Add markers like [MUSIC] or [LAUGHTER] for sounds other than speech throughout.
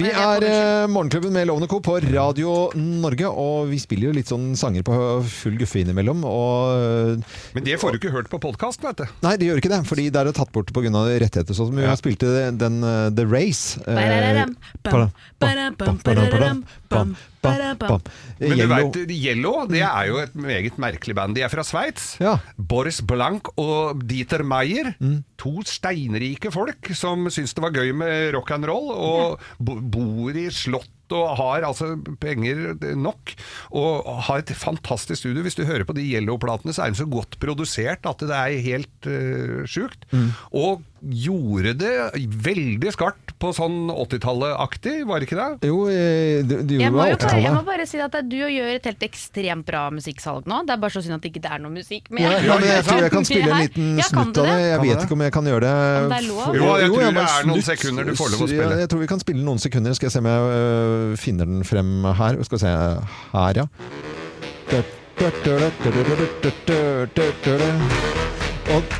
Vi er eh, Morgenklubben med Lovende Co. på Radio Norge, og vi spiller jo litt sånn sanger på full guffe innimellom. Og Men det får du ikke hørt på podkast, vet du. Nei, det gjør ikke det, fordi det er tatt bort pga. rettigheter. Sånn som vi Ja. har spilt den uh, The Race. eh, Ba-da-bam. Yellow. Men du vet, Yellow det er jo et meget merkelig band. De er fra Sveits. Ja. Boris Blank og Dieter Meyer. Mm. To steinrike folk som syns det var gøy med rock and roll, og bo bor i slott. Og har altså penger nok, og har et fantastisk studio. Hvis du hører på de Yellow-platene, så er de så godt produsert at det er helt uh, sjukt. Mm. Og gjorde det veldig skarpt på sånn 80-tallet-aktig, var det ikke det? Jo, det, de, de Jeg gjorde det jo på bare, jeg må 80-tallet. bare si at du gjør et helt ekstremt bra musikksalg nå. Det er bare så synd at det ikke er noe musikk med. Ja, ja, men jeg tror jeg kan spille en liten ja, snutt av det. det? Jeg Kan vet det? ikke om jeg kan gjøre det. Det er lov? Jo, jeg tror det er noen sekunder du får lov å spille. jeg tror vi kan spille noen sekunder. Skal jeg se om jeg øh, finner den frem her. Skal vi se her, ja. Og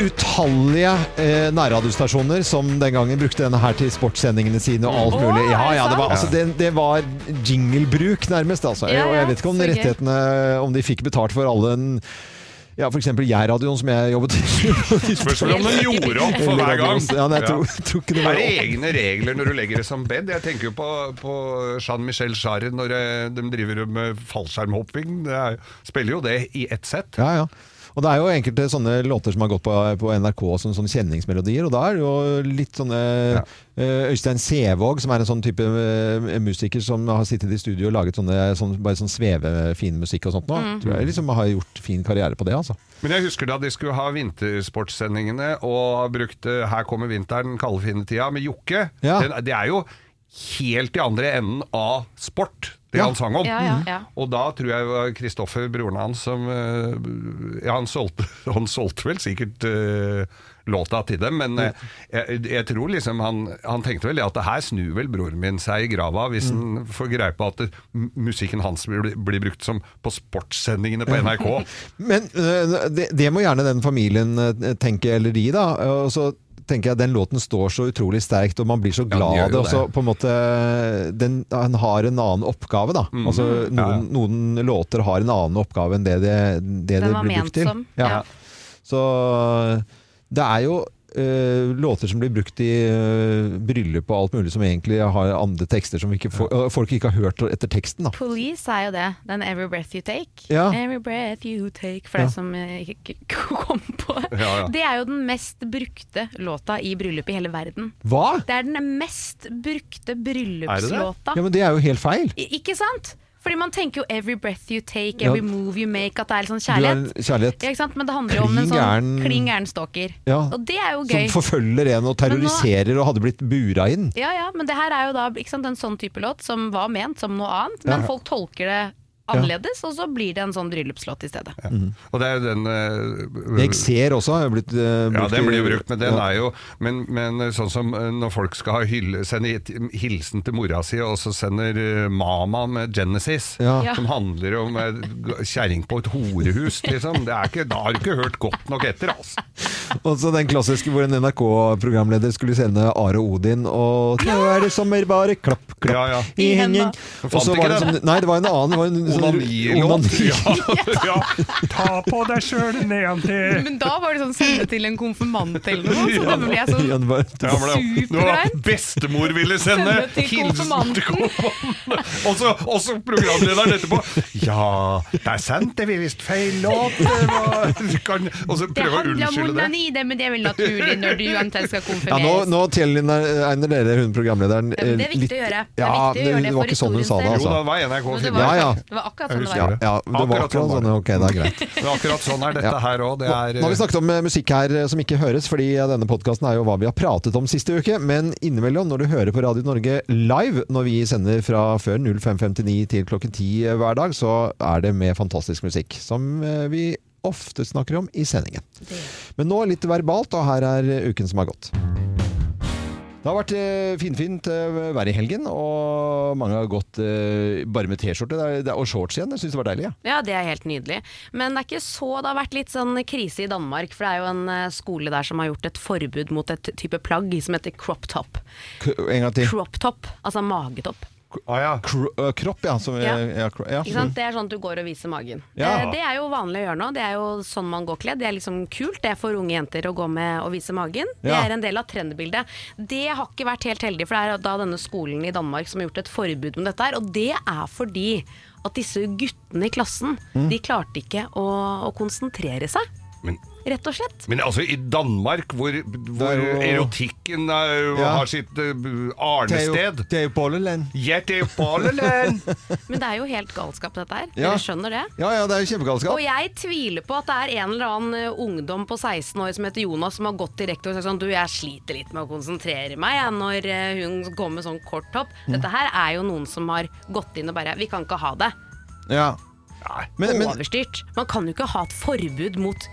utallige eh, nærradiostasjoner som den gangen brukte denne her til sportssendingene sine og alt mulig. Ja, er ja, det var, altså, det, det var jinglebruk nærmest, altså. Og jeg vet ikke om rettighetene Om de fikk betalt for alle en ja, for eksempel Jærradioen som jeg jobbet i. [LAUGHS] Spørsmål om den gjorde opp for hver gang. Ja, nei, jeg tror, tror ikke det Er det egne regler når du legger det som bed? Jeg tenker jo på, på Jean-Michel Jarre når eh, de driver med fallskjermhopping. Det er, spiller jo det i ett sett. Ja, ja. Og det er jo enkelte sånne låter som har gått på, på NRK som sånne kjenningsmelodier, og da er det jo litt sånne Ja. eh, Øystein Sevåg, som er en sånn type eh, musiker som har sittet i studio og laget sånne, sånn, bare sånn svevefin musikk og sånt nå. Tror jeg liksom har gjort fin karriere på det, altså. Men jeg husker da de skulle ha vintersportssendingene og brukte 'Her kommer vinteren, kalde fine tida' med Jokke. Ja. Det er jo helt i andre enden av sport, det Ja. han sang om. Ja, ja, ja. Og da tror jeg var Kristoffer, broren hans, som eh, Ja, han solgte, [LAUGHS] han solgte vel sikkert uh, låta til dem, men uh, jeg, jeg tror liksom han, han tenkte vel at det her snur vel broren min seg i grava hvis han får greie på at det, musikken hans blir, blir brukt som på sportssendingene på NRK. [LAUGHS] Men uh, det, det må gjerne den familien tenke, eller de, da. Og så tenker jeg den låten står så utrolig sterkt, og man blir så glad ja, av det. jo Og så det. på en måte den, den, har en annen oppgave, da. Mm. Altså, noen, noen låter har en annen oppgave enn det det, det, det blir brukt til. som, Ja. ja. Så det er jo eh, låter som blir brukt i uh, bryllup og alt mulig, som egentlig har andre tekster som ikke for, uh, folk ikke har hørt etter teksten. da. Police er jo det. Den 'Every Breath You Take'. Ja. Every breath you take For Ja. deg som eh, ikke [LAUGHS] kom på det. Ja. Det er jo den mest brukte låta i bryllup i hele verden. Hva? Det er den mest brukte bryllupslåta. Ja, men det er jo helt feil. I- Ikke sant? Fordi man tenker jo 'every breath you take', Ja. 'every move you make', at det er litt sånn kjærlighet. kjærlighet. Ja? Men det handler jo om en sånn klin gæren stalker. Ja. Og det er jo Som forfølger en og terroriserer og hadde blitt bura inn. Ja, ja, men det her er jo da ikke sant, en sånn type låt som var ment som noe annet, men Ja. folk tolker det annerledes, og så blir det en sånn bryllupslåt i stedet. Og det er jo den uh, Jeg ser også har blitt brukt. Ja, den blir jo brukt, men den Ja. er jo Men, men sånn som eh, når folk skal ha hylle, sende hilsen til mora si, og så sender eh, Mama med Genesis, Ja. Ja. som handler om eh, kjerring på et horehus, liksom. Det er ikke, da har du ikke hørt godt nok etter, altså. [LAUGHS] Og så den klassiske hvor en NRK-programleder skulle sende Are Odin og Nå er det sommer, bare klapp, klapp Ja, ja. i hendene. Og så var det den? sånn Nei, det var en annen. Det var en, Onanilåt. Ja, [LAUGHS] ja. Ta på deg sjøl nedentil. Men da var det sånn sende til en konfirmant eller noe, så da ble jeg sånn det Ja, men det- det var Supergreit. bestemor ville sende hilsen til konfirmanten. [LAUGHS] Og så, og så programlederen etterpå Ja, det er sant, det er visst feil låt. det og så Det prøve å unnskylde det. det, men det er vel naturlig når du eventuelt skal Ja, nå, konfirmeres. nå Tjell Einer dere, hun programlederen litt det er eh, viktig å gjøre. Det er Ja, viktig å gjøre det det var for ikke sånn hun sa det, historiens Jo, altså. var NRK det Ja, ja. Var akkurat sånn det var. Ja, Ja, det var Akkurat akkurat sånn sånn. Ok, det er greit. [LAUGHS] Akkurat sånn er dette Ja. her òg. Det Nå, er nå har vi snakket om eh, musikk her eh, som ikke høres, fordi eh, denne podkasten er jo hva vi har pratet om siste uke. Men innimellom, når du hører på Radio Norge live, når vi sender fra før 05.59 til klokken 10 hver dag, så er det med fantastisk musikk. Som eh, vi ofte snakker om i sendingen. Men nå litt verbalt, og her er eh, uken som har gått. Det har vært eh, finfint eh, vær i helgen, og mange har gått eh, bare med T-skjorte og shorts igjen. Jeg syns det var deilig. Ja. Ja, det er helt nydelig. Men det er ikke så Det har vært litt sånn krise i Danmark, for det er jo en skole der som har gjort et forbud mot et type plagg som heter crop top. En gang til. Crop top, altså magetopp. Ah, ja. Kro kropp, ja. Som, Ja. ja, ja. Ikke sant? Det er sånn at du går og viser magen. Ja. Det er jo vanlig å gjøre nå. Det er jo sånn man går kledd. Det er liksom kult det er for unge jenter å gå med og vise magen. Det Ja. er en del av trendbildet. Det har ikke vært helt heldig, for det er da denne skolen i Danmark som har gjort et forbud med dette her. Og det er fordi at disse guttene i klassen, Mm. de klarte ikke å, å konsentrere seg. Men, Rett og slett. men altså, i Danmark, hvor, hvor jo- erotikken er, Ja. har sitt uh, arnested Det er jo bolleland. Ja, det er Bolleland! [LAUGHS] Men det er jo helt galskap dette her. Ja. Dere skjønner det? Ja, ja, det er jo kjempegalskap. Og jeg tviler på at det er en eller annen eh, ungdom på 16 år som heter Jonas som har gått til rektor og sagt sånn Du, jeg sliter litt med å konsentrere meg jeg, når eh, hun går med sånn kort topp. Mm. Dette her er jo noen som har gått inn og bare Vi kan ikke ha det. Ja. Nei. Men, men, Overstyrt. Man kan jo ikke ha et forbud mot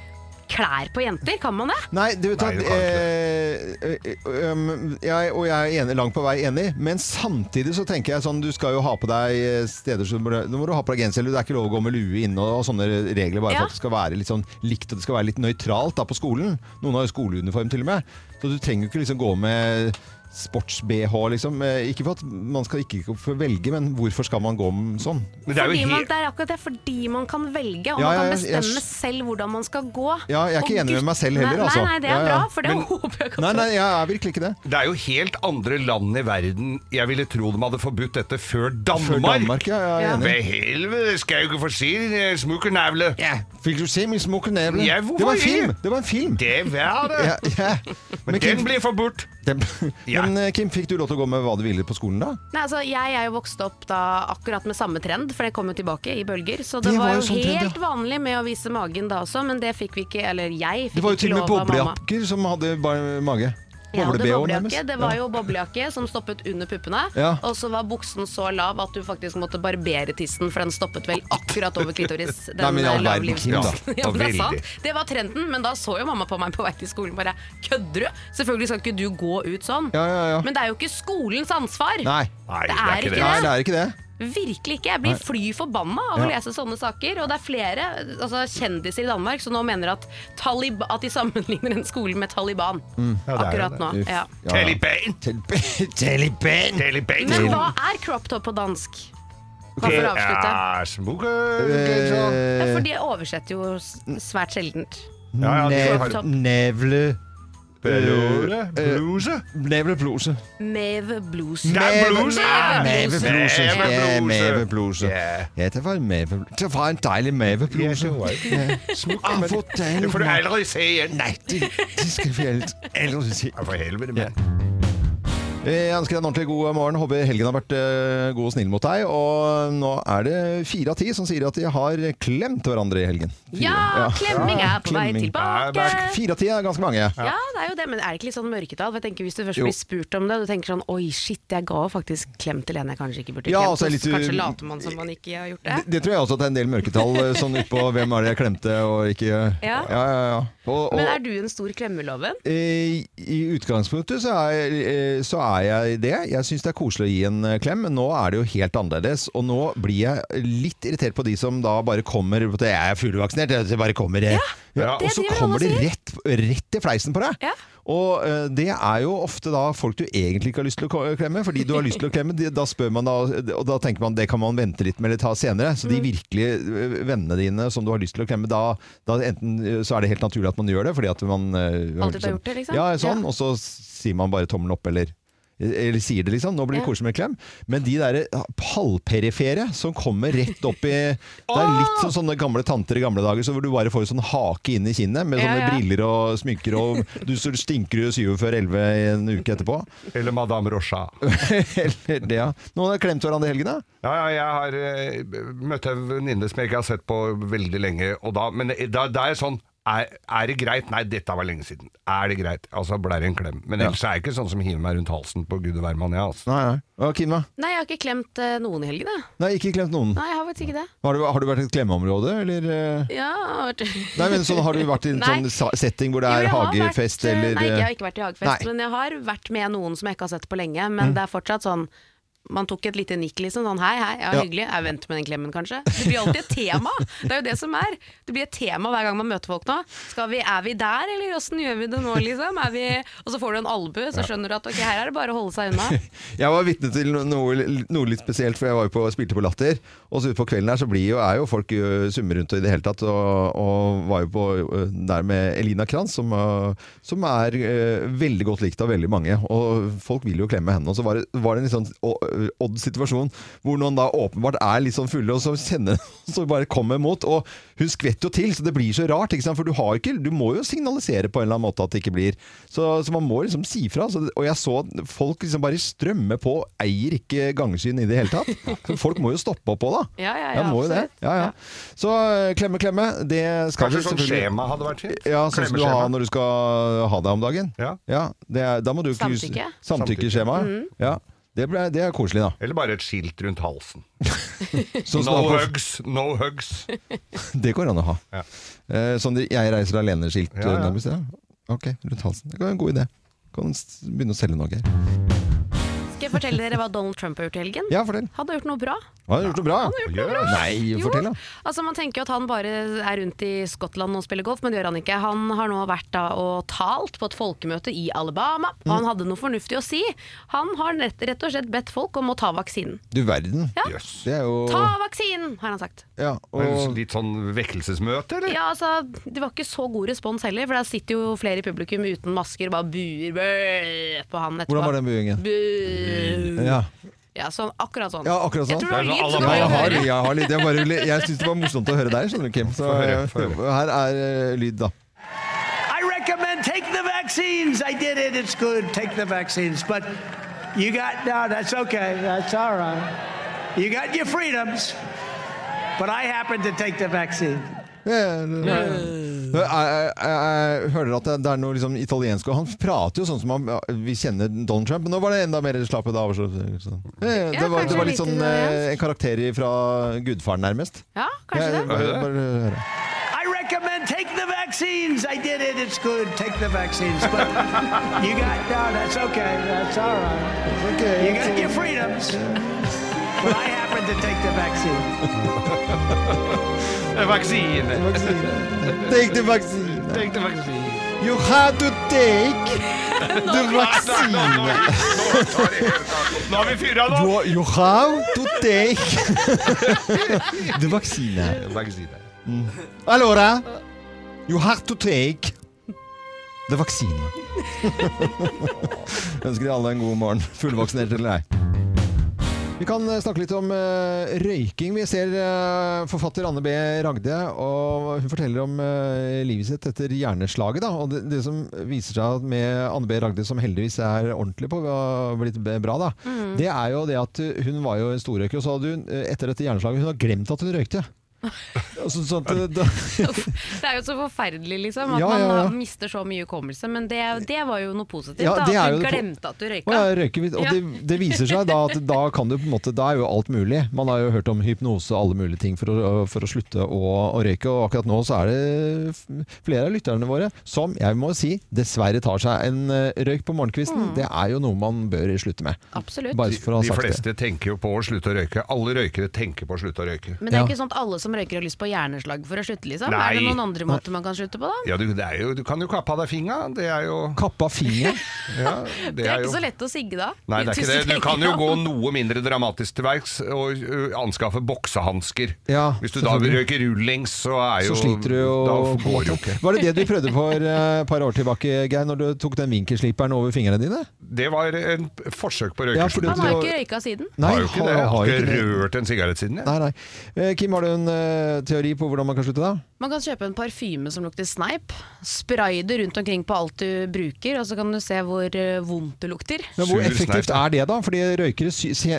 klær på jenter, kan man det? Nei, du vet Nei, at eh, eh, um, jeg, Og jeg er enig, langt på vei enig, men samtidig så tenker jeg sånn Du skal jo ha på deg eh, steder som Nå må du ha på deg genser, eller det er ikke lov å gå med lue inne og, og sånne regler bare Ja. for at det skal være litt sånn likt og det skal være litt nøytralt da på skolen. Noen har jo skoleuniform til og med. Så du trenger jo ikke liksom gå med sports-BH, liksom. Eh, Ikke for at man skal ikke få velge, men hvorfor skal man gå om sånn? Det er jo man, det er akkurat det, fordi man kan velge, og Ja, man kan bestemme jeg- bestemme selv hvordan man skal gå. Ja, jeg er ikke Og enig med meg selv heller, altså. Nei, nei, det er Ja, ja. bra, for det Men- [LAUGHS] håper jeg ikke Nei, nei, jeg er virkelig ikke det. Det er jo helt andre land i verden Jeg ville tro de hadde forbudt dette før Danmark. Før Danmark, ja, jeg er enig. Ved helvete, skal jeg ikke få si det, smukke navle. Ja, fikk du se min smukke neble? Ja, hvorfor det var en film! Det var en film! Det var det. Ja, ja. Men, Kim, den blir forbudt. [LAUGHS] Ja. men eh, Kim, fikk du lov til å gå med hva du ville på skolen da? Nei, altså, jeg er jo vokst opp da akkurat med samme trend, for det kom jo tilbake i bølger. Så det, Det var var jo sånn helt trend, ja. vanlig med å vise magen da også, men det fikk vi ikke, eller jeg fikk ikke lov av mamma. Det var jo til og med boblejakker som hadde bare mage. Boble-BH boblejakke. nærmest. Det var jo boblejakke som stoppet under puppene. Ja. Og så var buksen så lav at du faktisk måtte barbere tissen, for den stoppet vel akkurat over klitoris. [LAUGHS] Den Nei, men eh, verden, lavlivs- [LAUGHS] ja, men det er sant. Det var trenden, men da så jo mamma på meg på vei til skolen bare Kødder du? Selvfølgelig skal ikke du gå ut sånn. Ja, ja, ja. Men det er jo ikke skolens ansvar. Nei. Nei, Det er ikke Nei, det. det er ikke det. Virkelig ikke. Jeg blir fly forbanna av å lese sånne saker. Og det er flere altså, kjendiser i Danmark som nå mener at, Talib at de sammenligner den skolen med Taliban. Ja, det er jo Akkurat nå. Ja. Ja. Taliban. [LAUGHS] Taliban. Taliban. Men hva er crop top på dansk? Bare for å avslutte. Ja, smukke Eh, Ja, for de oversetter jo svært sjeldent. Ja, ja, nev- Nevle Bluse. Eh, Bluse. Nevlebluse. Meve blues. Nevebluse. Mevebluse. Ja, mavebluse. Ja. Ja, det var en mavebluse. Det var en deilig mevebluse. Smukke, Ah, men for det får du aldri se igjen. Nei, det, det skal vi aldri se. Ja, for helvete, men. Eh, Jeg ønsker deg en ordentlig god morgen. Håper helgen har vært eh, god og snill mot deg. Og nå er det fire av ti som sier at de har klemt hverandre i helgen. Fire. Ja, klemming er på vei tilbake. Fire av ti er ganske mange. Ja, det er jo det, men er det ikke litt sånn mørketall? For jeg tenker Hvis du først Jo. blir spurt om det, og du tenker sånn Oi, shit, jeg ga faktisk klem til en jeg kanskje ikke burde Ja, klemt. altså, litt- kanskje later man som man ikke har gjort det. Det, det tror jeg også at det er en del mørketall eh, sånn utpå hvem er det jeg klemte og ikke [LAUGHS] Ja. ja, ja, ja. Og, og, Men er du en stor klemmeloven? I, I utgangspunktet så er, eh, så er jeg det. Jeg syns det er koselig å gi en eh, klem, men nå er det jo helt annerledes. Og nå blir jeg litt irritert på de som da bare kommer Jeg er fuglevaksinert, jeg bare kommer ja, Ja. Og så kommer de rett, rett i fleisen på deg. Ja. Og eh, det er jo ofte da folk du egentlig ikke har lyst til å klemme, fordi du har lyst til å klemme, da spør man da, og da tenker man det kan man vente litt med eller ta senere. Så Mm. de virkelige eh, vennene dine som du har lyst til å klemme, da, da enten eh, så er det helt naturlig at man gjør det, fordi at man eh, Alltid har gjort det, liksom? Ja, sånn, Ja. og så sier man bare tommelen opp, eller eller sier det liksom, nå blir det Ja. koselig med klem. Men de der halvperifere som kommer rett opp i Det er litt som sånne gamle tanter i gamle dager, så hvor du bare får en sånn hake inn i kinnet med sånne ja. briller og sminker, og du stinker jo syv før elleve en uke etterpå. Eller Madame Rocha. [LAUGHS] Eller det, ja. Noen har klemt hverandre i helgen, da? Ja, ja, jeg har uh, møtt ei venninne som jeg ikke har sett på veldig lenge, og da, men da, da er jeg sånn er, er det greit? Nei, dette var lenge siden. Er det greit? Altså ble det en klem. Men ellers er jeg ikke sånn som hiver meg rundt halsen på gud og hvermann, jeg, altså. Nei, nei. Og Kim, da? Nei, jeg har ikke klemt uh, noen i helgen, jeg. Nei, ikke klemt noen. Nei, jeg har faktisk ikke det. Har du, har du vært i et klemmeområde, eller? eh? Ja, jeg har vært- Nei, men sånn, Har du vært i en [LAUGHS] sånn setting hvor det er jo, hagefest, vært, eh, eller Nei, jeg har ikke vært i hagefest, Nei. Mm. men jeg har vært med noen som jeg ikke har sett på lenge. Men det er fortsatt sånn man tok et lite nikk, liksom. Sånn hei, hei, ja, Ja. hyggelig. Jeg venter med den klemmen, kanskje. Det blir alltid et tema. Det er jo det som er. Det blir et tema hver gang man møter folk nå. Skal vi, er vi der, eller åssen gjør vi det nå, liksom? Er vi, og så får du en albue, så skjønner du at ok, her er det bare å holde seg unna. [LAUGHS] Jeg var vitne til noe, noe litt spesielt, for jeg var jo på, spilte på Latter. Og så utpå kvelden her så blir jo, er jo folk summer rundt og i det hele tatt. Og, og var jo på der med Elina Kranz, som, som er veldig godt likt av veldig mange. Og folk vil jo klemme henne. Og så var det, var det en litt sånn å- ø, odd situasjon hvor noen da åpenbart er litt sånn fulle, og så kjenner [LAUGHS] så bare kommer mot. Og hun skvetter jo til, så det blir så rart. Ikke sant? For du, har ikke, du må jo signalisere på en eller annen måte at det ikke blir. Så, så man må liksom si fra. Så, og jeg så at folk liksom bare strømmer på, eier ikke gangskyen i det hele tatt. [LAUGHS] Så folk må jo stoppe opp òg, da. Ja, ja, ja, må jo det. Ja, ja. Så øh, klemme, klemme, det skal Kanskje sånn skjema hadde vært fint? Ja, sånn som du har når du skal ha deg om dagen. Ja. det er, da må du Samtykke. Samtykkeskjema. Ja. Det, ble, det er koselig, da. Eller bare et skilt rundt halsen. [LAUGHS] Sånn No hugs, no hugs. [LAUGHS] Det går an å ha. Ja. Eh, sånn 'jeg reiser alene'-skilt Ja, ja. nærmest. Ja. Ok, rundt halsen. Det kan være en god idé. Kan begynne å selge noe, Geir. Skal jeg fortelle dere hva Donald Trump har gjort i helgen? Ja, fortell. Han har gjort noe bra. Han har gjort noe bra, Han har gjort noe bra. Nei, fortell, da. Altså Man tenker jo at han bare er rundt i Skottland og spiller golf, men det gjør han ikke. Han har nå vært da og talt på et folkemøte i Alabama, og Mm. han hadde noe fornuftig å si. Han har rett, rett og slett bedt folk om å ta vaksinen. Du verden. Ja. Jøss. Det er jo Ta vaksinen, har han sagt. ja, og, Litt sånn vekkelsesmøte, eller? Ja, altså, Det var ikke så god respons heller, for der sitter jo flere i publikum uten masker og bare buer bø, på han etterpå. Hvordan var den buingen? Bu. Ja. Ja, sånn, akkurat sånn. ja, akkurat Jeg sånn. tror det var lyd, sånn var jeg har, jeg har litt. Jeg, bare, jeg syns det var morsomt å høre deg, skjønner du, Kim. Så her er eh, lyd, da. I recommend take the vaccines. I did it. It's good. Take the vaccines. But you got, no, that's okay. That's all right. You got your freedoms. But I happen to take the vaccine. Jeg, jeg, jeg, jeg hører at det, det er noe liksom italiensk, og han prater jo sånn som han, vi kjenner Donald Trump, men nå var det enda mer slappet av. Så, så. Eh, Det, var, det var litt sånn eh, en karakter fra Gudfaren, nærmest. Ja, kanskje Jeg- det. bare, bare høre. I recommend take the vaccines. I did it. It's good. Take the vaccines. But you got, no, that's okay. That's all right. Okay. You got your freedoms. But I happen to take the vaccine. [LAUGHS] Vaksine! [LAUGHS] Take the vaccine! Take the vaccine. You had to take [LAUGHS] the vaccine! Nå har vi fyra nå! You, have to take the vaccine. Vaksine. Allora, you have to take the vaccine. Ønsker alle en god morgen, fullvaksinert eller ei. Vi kan eh, snakke litt om uh, røyking. Vi ser uh, forfatter Anne B. Ragde, og hun forteller om uh, livet sitt etter hjerneslaget. Da. Og det, det som viser seg med Anne B. Ragde, som heldigvis er ordentlig på, og blitt bra, da, det er jo det at hun var jo en storrøyker, og så hadde hun etter dette hjerneslaget hun har glemt at hun røykte. [LAUGHS] Altså, sånn at, det- da, Det er jo så forferdelig, liksom. At Ja, ja, ja. man mister så mye hukommelse. Men det, det var jo noe positivt. Ja, da, at du glemte at du røyka. ja, røyker, og det, det viser seg da at da kan du på en måte Da er jo alt mulig. Man har jo hørt om hypnose og alle mulige ting for å, for å slutte å, å røyke, og akkurat nå så er det flere av lytterne våre som jeg må si dessverre tar seg en eh, røyk på morgenkvisten. Det er jo noe man bør slutte med. Absolutt. Bare for å ha De fleste det. tenker jo på å slutte å røyke. Alle røykere tenker på å slutte å røyke. Men det er Ja. ikke sånn at alle som røyker har lyst på hjerneslag for å slutte, liksom? Nei. Er det noen andre måter man kan slutte på, da? Ja, du, det er jo, du kan jo kappe av deg fingra. Det er jo Kappa fingeren. [LAUGHS] ja, Det er ikke så lett å sigge da. Nei, det er ikke det. Du kan jo gå noe mindre dramatisk til verks og ø, anskaffe boksehansker. Ja, Hvis du da røyker rullings, så er jo Så sliter du jo Da går jo ikke. Var det det du prøvde for et et par år tilbake, Geir, når du tok den vinkelsliperen over fingrene dine? Det var en forsøk på Ja, for. Han har jo ikke røyka siden. Nei, har jo ikke det. Jeg har ikke rørt en sigarett siden, jeg. Nei, nei. Eh, Kim, har du en uh, teori på hvordan man kan slutte, da? Man kan kjøpe en parfyme som lukter sneip. Spray det rundt omkring på alt du bruker, og så kan du se hvor eh, vondt det lukter. Men hvor effektivt er det, da? Fordi røykere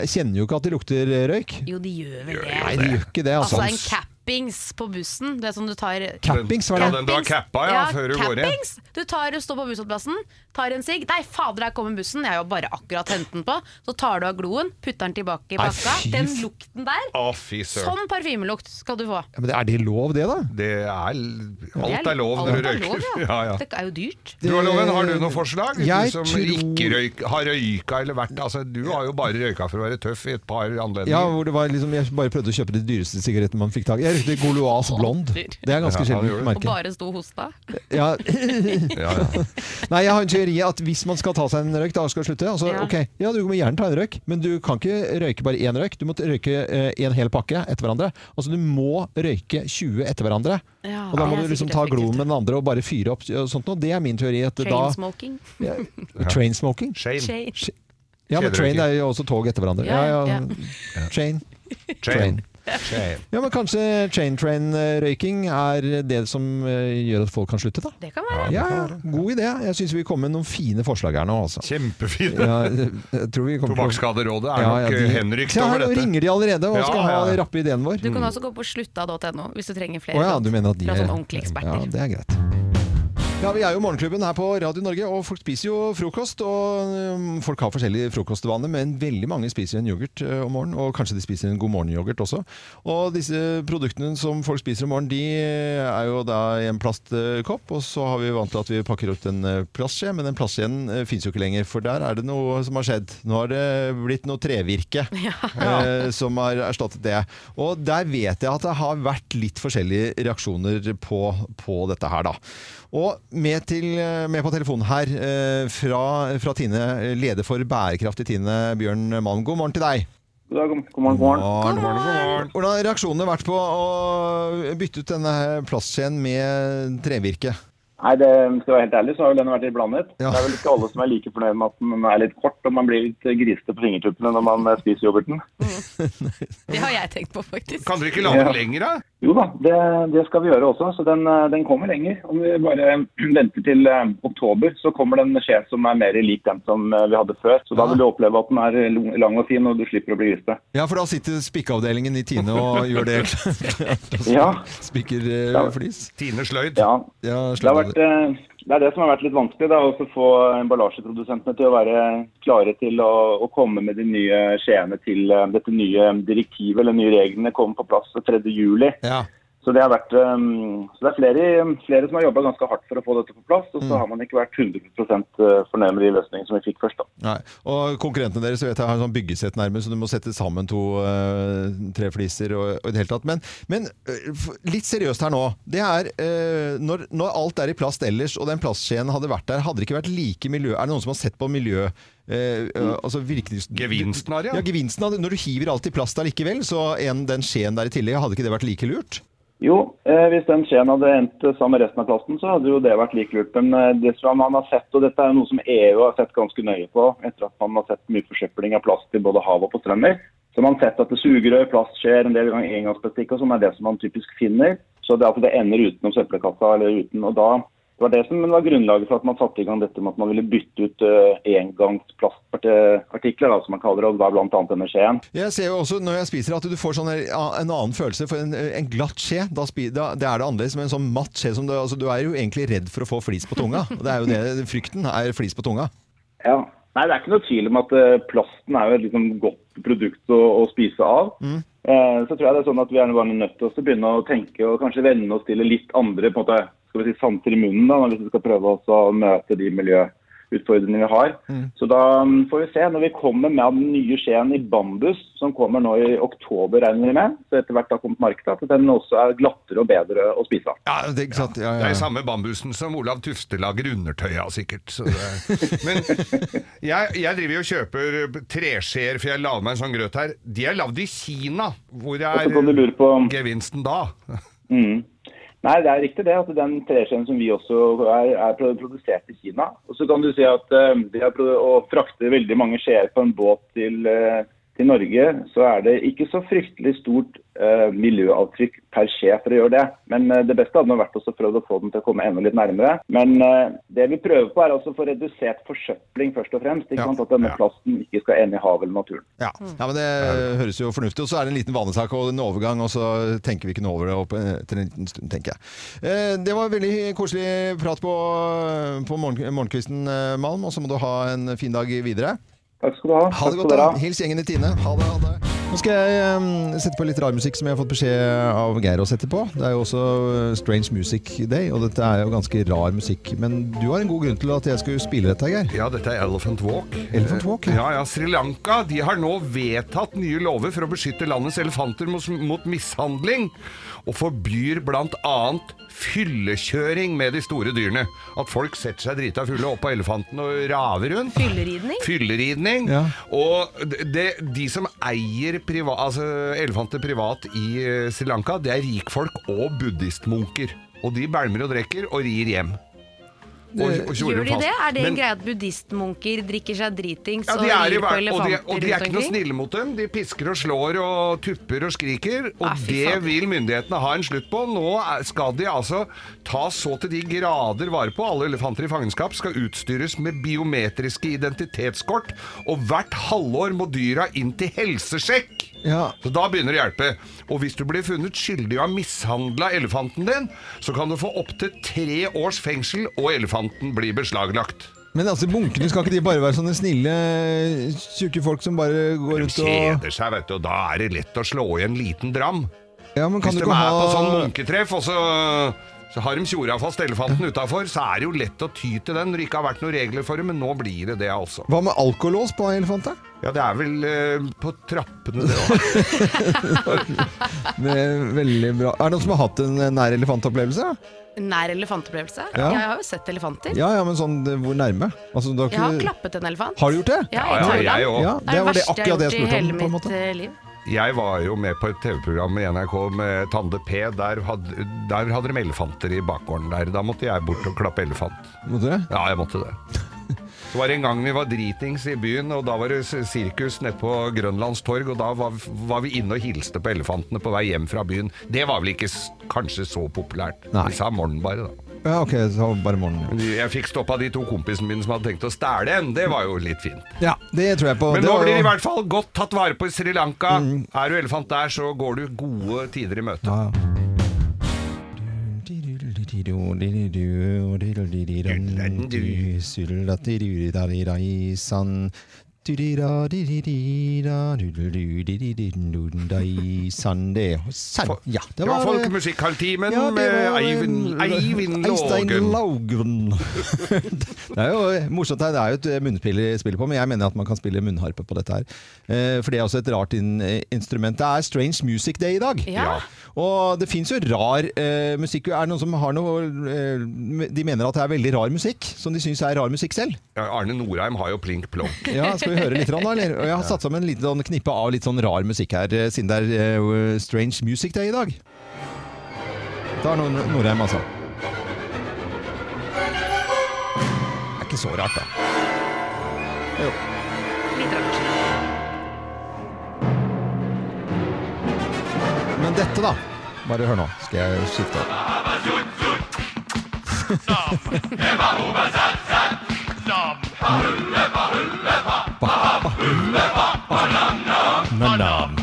kjenner jo ikke at de lukter røyk. Jo, de gjør vel det. Nei, de gjør ikke det. Altså. Altså En cap cappings på bussen. Det er sånn du tar Cappings, Ja, er det? den du har cappa, ja, før du går inn. cappings! Du tar, står på bussholdeplassen, tar en sigg. Nei, fader, her kommer bussen. Jeg har jo bare akkurat hentet den på. Så tar du av gloen, putter den tilbake i Nei, pakka. fy Den f- lukten der, Å, fy søren. sånn parfymelukt skal du få. Ja, men er det lov, det, da? Det er Alt er lov når du er røyker. lov, ja. [LAUGHS] Ja, ja. Det er jo dyrt. Du har loven, har du noe forslag? Jeg du som tror- ikke røyk, har røyka eller vært altså, Du har jo bare røyka for å være tøff i et par anledninger. Ja, hvor det var liksom, Jeg bare prøvde å kjøpe de dyreste sigarettene man fikk tak i. Jeg røykte Goloas Blond. Det er ganske sjeldent gjorde. Og bare sto og hosta? Ja. [LAUGHS] Ja, ja. Nei, jeg har en teori at hvis man skal ta seg en røyk, da skal slutte. Altså, Ja. ok, ja, du må gjerne ta en røyk, men du kan ikke røyke bare én røyk. Du må røyke eh, en hel pakke etter hverandre. Altså, du må røyke 20 etter hverandre. Ja, og da må du liksom ta gloen med den andre og bare fyre opp og sånt noe. Det er min teori. At da, Chainsmoking. ja, Trainsmoking? Shane. Chain. Ja, men train er jo også tog etter hverandre. Ja, Ja, ja. ja. Train. Ja, men kanskje chain train-røyking er det som eh, gjør at folk kan slutte, da. Det kan være. Ja, ja. God idé. Jeg syns vi kom med noen fine forslag her nå, altså. Kjempefine! Ja, Tobakksskaderådet er Ja, nok ja, eh, de- henrykt Se, over dette. Nå ringer de allerede og Ja, skal ha rappe ideen vår. Du kan også gå på slutta.no hvis du trenger flere oh, ja, du mener at de fra sånne ordentlige Ja, det er greit. Ja, Vi er jo Morgenklubben her på Radio Norge, og folk spiser jo frokost. og um, Folk har forskjellige frokostvaner, men veldig mange spiser en yoghurt uh, om morgenen. Og kanskje de spiser en god morgen-yoghurt også. Og disse produktene som folk spiser om morgenen, de er jo da i en plastkopp. Og så har vi vant til at vi pakker ut en uh, plastskje, men den plastskjeen fins jo ikke lenger. For der er det noe som har skjedd. Nå har det blitt noe trevirke [LAUGHS] eh, som har erstattet det. Og der vet jeg at det har vært litt forskjellige reaksjoner på, på dette her, da. Og med, til, med på telefonen her eh, fra, fra Tine, leder for bærekraft i Tine, Bjørn Malm. God morgen til deg. God dag, god morgen, god morgen. God morgen, god morgen. Hvordan har reaksjonene vært på å bytte ut denne plastskjeen med trevirke? Nei, det skal være helt ærlig, så har jo den vært litt blandet. Ja. Det er vel ikke alle som er like fornøyd med at den er litt kort, og man blir litt grisete på fingertuppene når man eh, spiser yoghurten. [LAUGHS] Det har jeg tenkt på, faktisk. Kan dere ikke lage Ja. den lenger, da? Jo da, det, det skal vi gjøre også, så den, eh, den kommer lenger. Om vi bare venter til eh, oktober, så kommer det en skje som er mer lik den som eh, vi hadde før. Så da Ja. vil du oppleve at den er lang og fin, og du slipper å bli grisete. Ja, for da sitter spikkeavdelingen i Tine og gjør det. [LAUGHS] Ja. [LAUGHS] Spikker eh, flis. Tine Sløyd. Ja, Ja, har vært, det er det som har vært litt vanskelig, da, å få emballasjeprodusentene til å være klare til å, å komme med de nye skjeene til eh, dette nye direktivet, eller nye reglene kommer på plass 3. juli. Ja. Så det, har vært, um, så det er flere, flere som har jobba ganske hardt for å få dette på plass, og så har man ikke vært 100 fornøyd med de løsningene som vi fikk først. da. Nei. Og konkurrentene deres vet jeg har en sånn byggesett nærmest, så du må sette sammen to uh, tre fliser og, og i det hele tatt. Men, men øh, litt seriøst her nå. Det er når, når alt er i plast ellers, og den plastskjeen hadde vært der, hadde det ikke vært like miljø... Er det noen som har sett på miljø... øh, øh, altså virkelig, Gevinsten av ja. ja. gevinsten av det. Når du hiver alt i plast allikevel, så en, den skjeen der i tillegg, hadde ikke det vært like lurt? Jo, eh, hvis den skjeen hadde endt sammen med resten av plasten, så hadde jo det vært like lurt. Men eh, det som man har sett, og dette er jo noe som EU har sett ganske nøye på, etter at man har sett mye forsøpling av plast i både hav og på strender, så man har man sett at det sugerør, plastskjeer, en del ganger engangsplastikk og sånn er det som man typisk finner. Så det altså, det ender utenom søppelkassa eller uten. og da det var det som var grunnlaget for at man satte i gang dette med at man ville bytte ut uh, engangsplastartikler, som man kaller det, og da bl.a. denne skjeen. Jeg ser jo også når jeg spiser at du får sånn en en annen følelse. For en, en glatt skje, da, da det er det annerledes. Men en sånn matt skje som du, altså, du er jo egentlig redd for å få flis på tunga. Og det er jo det, frykten er flis på tunga. Ja. Nei, Det er ikke noe tvil om at uh, plasten er jo et liksom godt produkt å, å spise av. Eh, så tror jeg det er sånn at vi er bare nødt til å begynne å tenke og kanskje venne oss til litt andre på en måte, skal vi si, sanser i munnen da, hvis vi skal prøve oss å møte de miljøutfordringene vi har. Så da mm, får vi se. Når vi kommer med den nye skjeen i bambus, som kommer nå i oktober, regner vi med, så etter hvert har kommet markedet, at den også er glattere og bedre å spise av. Ja, det, ikke sant? Ja, Det ja, er i samme bambusen som Olav Tufte lager undertøy av, sikkert. Så det... [LAUGHS] Men jeg, jeg driver jo og kjøper treskjeer, for jeg lager meg en sånn grøt her. De er lagd i Kina. Hvor er gevinsten da? Mm. Nei, det er riktig det. at Den treskjeen som vi også er, er produsert i Kina. Og så kan du si at uh, det å frakte veldig mange skjeer på en båt til, eh, i Norge så er det ikke så fryktelig stort eh, miljøavtrykk per skje for å gjøre det. Men eh, det beste hadde vært også prøvd å få den til å komme enda litt nærmere. Men eh, det vi prøver på er altså å få redusert forsøpling først og fremst. Ikke Ja. sant? At denne plasten ikke skal ende i havet eller naturen. Ja. ja, men det høres jo fornuftig ut. Så er det en liten vanesak og en overgang, og så tenker vi ikke noe over det opp til en liten stund, tenker jeg. Eh, Det var veldig koselig prat på, på morgen, morgenkvisten, eh, Malm, og så må du ha en fin dag videre. Takk skal du ha. Ha det godt, skal da. Hils gjengen i Tine. Ha det, ha det. Nå skal jeg um, sette på litt rar musikk som jeg har fått beskjed av Geir å sette på. Det er jo også uh, Strange Music Day, og dette er jo ganske rar musikk. Men du har en god grunn til at jeg skulle spille dette, Geir. Ja, dette er Elephant Walk. Elephant Walk, ja. ja. Ja, Sri Lanka de har nå vedtatt nye lover for å beskytte landets elefanter mot, mot mishandling, og forbyr bl.a. fyllekjøring med de store dyrene. At folk setter seg drita fulle opp på elefanten og raver rundt. Fylleridning? Fylleridning. Ja. Og det, de som eier priva, altså elefanter privat i eh, Sri Lanka, det er rikfolk og buddhistmunker. Og de bælmer og drikker og rir hjem. Og, og Gjør de det? Er det en greie at buddhistmunker drikker seg dritings ja, og rir på hver, og, de, og de er ikke noe snille mot dem. De pisker og slår og tupper og skriker. Og Ah, det vil myndighetene ha en slutt på. Nå skal de altså ta så til de grader vare på. Alle elefanter i fangenskap skal utstyres med biometriske identitetskort. Og hvert halvår må dyra inn til helsesjekk. Ja. Så da begynner det å hjelpe. Og hvis du blir funnet skyldig i å ha mishandla elefanten din, så kan du få opptil tre års fengsel, og elefanten blir beslaglagt. Men altså, munkene skal ikke de bare være sånne snille, tjukke folk som bare går ut rundt og kjeder seg, vet du, og da er det lett å slå i en liten dram. ja, men kan Hvis du de er er på sånn ha munketreff, og så, så har de tjora fast elefanten utafor, så er det jo lett å ty til den når det ikke har vært noen regler for det, men nå blir det det, altså. Hva med alkolås på elefanter? Ja, det er vel eh, på trappene, det òg. [LAUGHS] Veldig bra. Er det noen som har hatt en nær elefantopplevelse? Nær elefantopplevelse? Ja. Jeg har jo sett elefanter. Ja, ja, men sånn hvor nærme? Altså, du har, Jeg har klappet en elefant. har du gjort det? Ja, Ja, i ja, Thailand. jeg òg. Ja, Det det er var det det verste jeg har gjort i hele om. på en mitt eh, liv. Jeg var jo med på et TV-program i NRK med Tande P. Der hadde, der hadde de elefanter i bakgården der. Da måtte jeg bort og klappe elefant. Måtte du? Ja, jeg måtte det. [LAUGHS] Så var det en gang vi var dritings i byen, og da var det sirkus nede på Grønlands torg, og da var, var vi inne og hilste på elefantene på vei hjem fra byen. Det var vel ikke kanskje så populært. Nei. Vi sa morgen bare, da. Ja, ok, så bare morgenen. Jeg fikk stoppa de to kompisene mine som hadde tenkt å stjele en. Det var jo litt fint. Ja, det tror jeg på. Men Det nå blir det i hvert fall godt tatt vare på i Sri Lanka. Er du elefant der, så går du gode tider i møte. Ja. Ja, Det var Folkemusikkhalvtimen Ja, med Eivind, Eivind. Laugen. det er jo morsomt. Det er jo et munnspill spiller på, men jeg mener at man kan spille munnharpe på dette her. For det er også et rart instrument. Det er Strange Music Day i dag. Ja. Og det fins jo rar eh, musikk. Er det noen som har noe De mener at det er veldig rar musikk, som de syns er rar musikk selv. Ja, Arne Norheim har jo plink plonk. Ja, Skal vi høre litt, da? Eller? Og jeg har satt sammen en liten sånn knippe av litt sånn rar musikk her, eh, siden det er uh, Strange Music Day i dag. Da er noen Norheim, altså. Det er ikke så rart, da. Jo. Litt rart. Men dette, da. Bare hør nå. Skal jeg skifte? Nam-nam.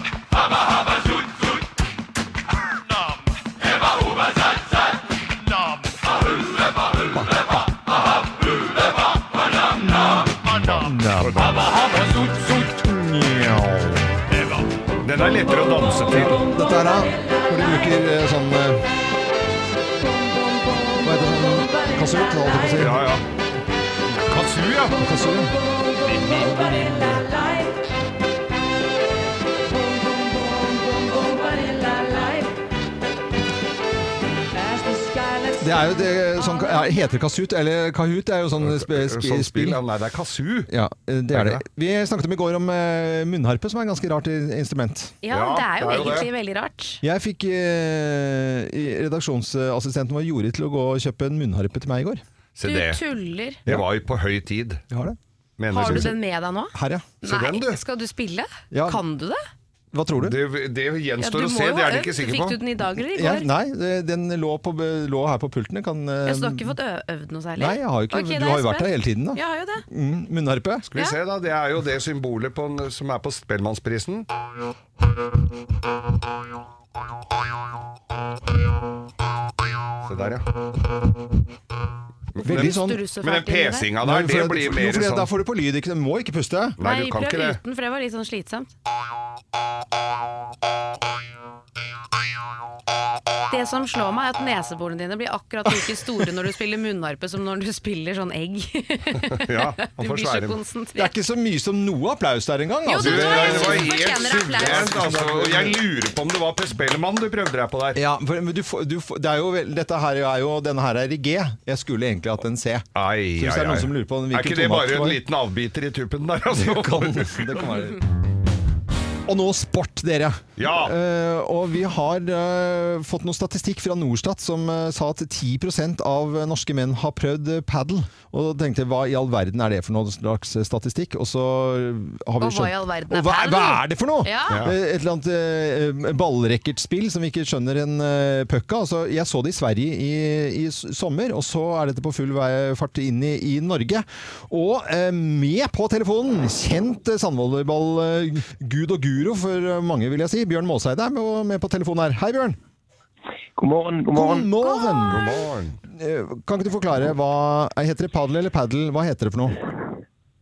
Den er lettere å danse til. Dette er da hvor de bruker eh, sånn eh, Hva heter det? Kasut? Holdt jeg på å si. Ja, ja. Ja. Det er jo det sånn, ja, Heter det kasut? Eller Kahoot? Det er jo sånn sp sp Sånn spill. spill. Ja, nei, det er kazoo. Ja, det er det. Vi snakket om i går om eh, munnharpe, som er et ganske rart instrument. Ja, Ja, det er jo det er jo det. egentlig veldig rart. Jeg fikk eh, redaksjonsassistenten vår Jorid til å gå og kjøpe en munnharpe til meg i går. Se Du det. tuller. Det var jo på høy tid. Jeg har det. Mener Har du den med deg nå? Her, ja. Se den, du. Nei, skal du spille? Ja. Kan du det? Hva tror du? Det, det Ja, gjenstår du å må se, jo det er de ikke ikke på Fikk du den i dag eller i Ja, går? nei, det- den lå, på, lå her på pulten. Jeg Kan, eh, Ja, så du har ikke fått ø- øvd noe særlig? Nei, jeg har jo ikke, Ok, da du er har jo vært her hele tiden, da. Jeg har jo det. Mm, munnharpe. Skal vi se da, Det er jo det symbolet på, en- som er på Spellemannsprisen. Se der, ja. Veldig sånn Men den pesinga der, det blir mer sånn Da får du på lyd. Ikke, du må ikke puste. Nei, prøv det. uten, for det var litt sånn slitsomt. Det som slår meg, er at neseborene dine blir akkurat like store når du spiller munnharpe som når du spiller sånn egg. [LAUGHS] Ja, får blir så svære Det er ikke så mye som noe applaus der engang. Jo, Altså. du det, var helt suverent, altså. Jeg lurer på om det var Per Spellemann du prøvde deg på der. Ja, for, men du, du, det er jo, dette her er jo, denne her er i G. Jeg skulle egentlig hatt en C. Ai, Så hvis det er noen ai. som lurer på Er hvilken ikke det bare det en liten avbiter i tuppen der? Altså? Det kan, det kan være Og nå sport, dere. Ja. Uh, og vi har uh, fått noe statistikk fra Norstat som uh, sa at 10% av norske menn har prøvd Paddle, padel. Og da tenkte jeg, hva i all verden er det for noe slags statistikk? Og så har vi Og hva i all verden er Og hva, hva er det for noe? Ja. Et eller annet uh, ballracketspill som vi ikke skjønner en uh, puck av. Altså, jeg så det i Sverige i, i sommer, og så er dette på full vei fart inn i, i Norge. Og med på telefonen, kjent uh, sandvolleyball-gud og guro for eh, mange, vil jeg si. Bjørn Måseide er med, på telefonen her. Hei, Bjørn. God morgen, god morgen. God morgen. God morgen. Eh, Kan ikke du forklare hva Heter det padel eller padel? Hva heter det for noe?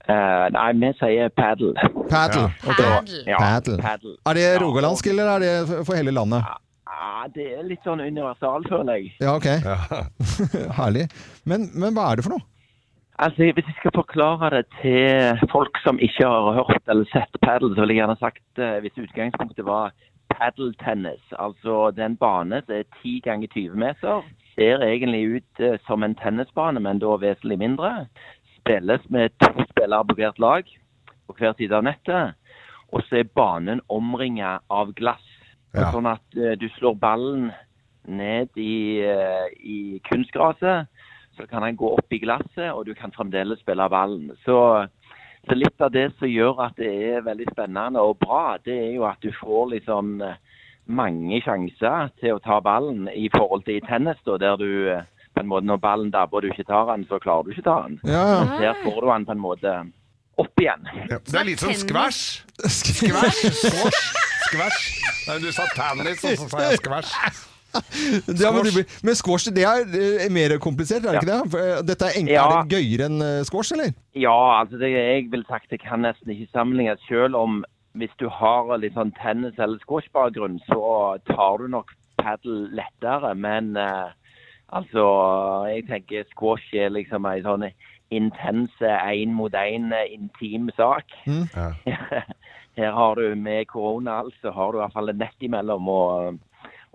Uh, nei, vi sier padel. Padel. Ja. Okay. Ja, Paddle. paddle. Er det rogalandsk, eller er det for- hele landet? Ja, det er litt sånn universal, føler jeg. Ja, ok. [LAUGHS] Herlig. Men, men hva er det for noe? Altså, Hvis jeg skal forklare det til folk som ikke har hørt eller sett paddle, så vil jeg gjerne sagt eh, hvis utgangspunktet var paddeltennis. Altså det er en bane som er 10 ganger 20 meter. Ser egentlig ut eh, som en tennisbane, men da vesentlig mindre. Spilles med to spillere på hvert lag på hver side av nettet. Og så er banen omringa av glass. Ja. Sånn at eh, du slår ballen ned i, i kunstgraset, så kan den gå opp i glasset, og du kan fremdeles spille ballen. Så, så litt av det som gjør at det er veldig spennende og bra, det er jo at du får liksom eh, mange sjanser til å ta ballen i forhold til i tennis, da, der du eh, på en måte når ballen dabber og du ikke tar den, så klarer du ikke ta den. Ja, ja. Der får du den på en måte opp igjen. Ja, det er litt som skvæsj. Skvæsj, skvæsj. squash, squash. Nei, du sa tennis, og så sa jeg squash. [LAUGHS] Ja, men, blir- men squash det er mer komplisert, er det ikke det? For, eh, Dette er, enklere, Ja. er gøyere enn eh, squash, eller? Ja, altså det, jeg vil sagt det kan nesten ikke sammenlignes. Selv om hvis du har litt sånn tennis- eller squash-bakgrunn, så tar du nok padel lettere. Men uh, altså, jeg tenker squash er liksom en sånn intense én mot én intim sak. Ja. [LAUGHS] Her har du med korona altså, har du i hvert fall et nett imellom, og,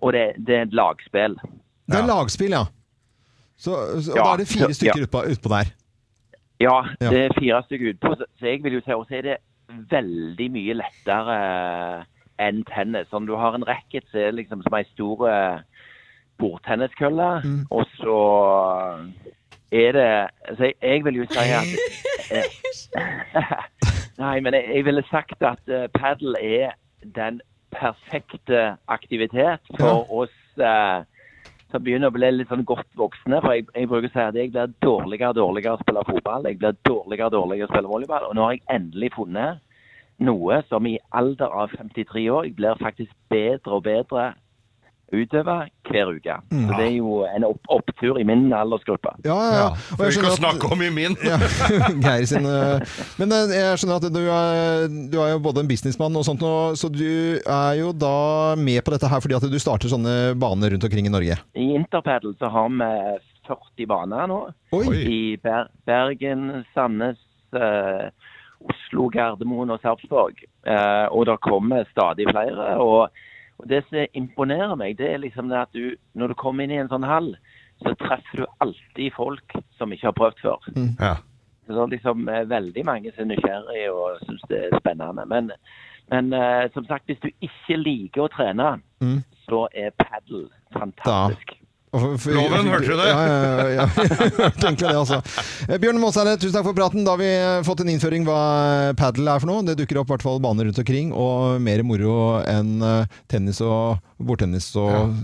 og det, det er et lagspill. Det er Ja. lagspill, ja. Så, så Ja, da er det fire stykker utpå, utpå der. Ja, det er fire stykker utpå, så jeg vil jo si det er veldig mye lettere enn tennis. Om du har en racket, så er liksom som ei stor eh, bordtenniskølle, Mm. og så er det Så jeg, jeg vil jo si at eh, [LAUGHS] Nei, men jeg, jeg ville sagt at uh, padel er den perfekte aktivitet for oss eh, som begynner å bli litt sånn godt voksne. For jeg, jeg bruker å si at jeg blir dårligere og dårligere å spille fotball. Jeg blir dårligere og dårligere å spille volleyball. Og nå har jeg endelig funnet noe som i alder av 53 år jeg blir faktisk bedre og bedre utøver hver uke. Så det er jo en opp opptur i min aldersgruppe. Ja, ja, ja. Og jeg å at- snakke om i min. ja, [LAUGHS] Geir sin eh, Men eh, jeg skjønner at du er, du er jo både en businessmann og sånt, og- så du er jo da med på dette her fordi at du starter sånne baner rundt omkring i Norge. I Interpedal så har vi 40 baner nå. Oi! Oi. I Ber Bergen, Sandnes, eh, Oslo, Gardermoen og Sarpsborg. Eh, og det kommer stadig flere. Og, og det som imponerer meg, det er liksom det at du, når du kommer inn i en sånn hall, så treffer du alltid folk som ikke har prøvd før. Ja. Så det er liksom eh, veldig mange som er nysgjerrige og syns det er spennende. Men, men uh, som sagt, hvis du ikke liker å trene, Mm. så er padel fantastisk. For- Loven, hørte du det? Ja, ja, ja, ja. [LAUGHS] Egentlig det, altså. Eh, Bjørn Måsære, tusen takk for praten. Da har vi eh, fått en innføring hva padel er for noe. Det dukker opp i hvert fall baner rundt omkring, og mer moro enn eh, tennis og bordtennis og,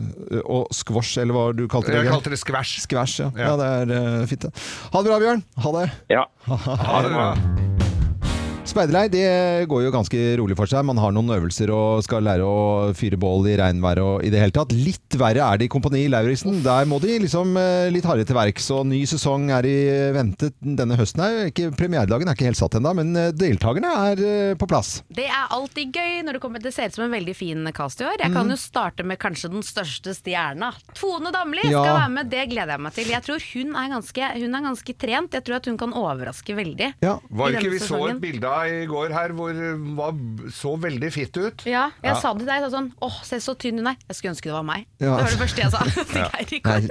og squash, eller hva du kalte det. Jeg kalte det squash. Squash, ja. ja. Ja. det er eh, fint, det. Ha det bra, Bjørn. Ha det. Ja. [LAUGHS] Ha det bra. Speiderleir det går jo ganske rolig for seg. Man har noen øvelser og skal lære å fyre bål i regnvær og i det hele tatt. Litt verre er det i Kompani Lauritzen. Der må de liksom eh, litt hardere til verks. Og ny sesong er i vente denne høsten. her. Ikke, premieredagen er ikke helt satt ennå, men eh, deltakerne er eh, på plass. Det er alltid gøy når det kommer Det ser ut som en veldig fin cast i år. Jeg kan jo starte med kanskje den største stjerna. Tone Damli Ja. skal være med, det gleder jeg meg til. Jeg tror hun er ganske, hun er ganske trent. Jeg tror at hun kan overraske veldig. Ja. Var ikke vi vi så et bilde av i går her hvor hun var, så veldig fitt ut? Ja, jeg Ja. sa det til deg. Jeg sa sånn Åh, se så tynn hun er. Jeg skulle ønske det var meg. Ja. Det var det første jeg sa. [LAUGHS] til Geir i går.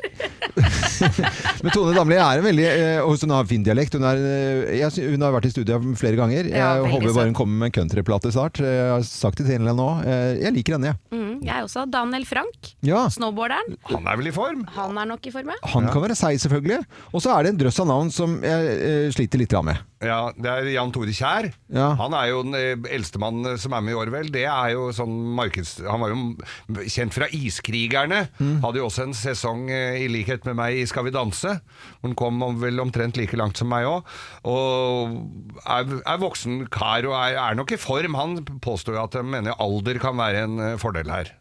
[LAUGHS] Men Tone Damli er en veldig eh, og Hun har fin dialekt. Hun, er, eh, jeg, sy- hun har vært i studio flere ganger. Ja, Jeg veldig håper bare hun kommer med en countryplate snart. Jeg har sagt det til henne nå. Eh, Jeg liker henne, jeg. Mm, jeg også. Daniel Frank, Ja. snowboarderen. Han er vel i form? Han er nok i form, ja. Han kan være seig, selvfølgelig. Og så er det en drøss av navn som jeg eh, sliter litt grann med. Ja, det er Jan Tore Kjær. Ja. Han er jo den eldste eldstemann eh, som er med i Orwell. Det er jo sånn markeds... Han var jo kjent fra Iskrigerne. Mm. Hadde jo også en sesong eh, i likhet med meg i Skal vi danse. Hun kom vel omtrent like langt som meg òg. Og er, er voksen kar og er, er nok i form. Han påstår jo at han mener alder kan være en eh, fordel her.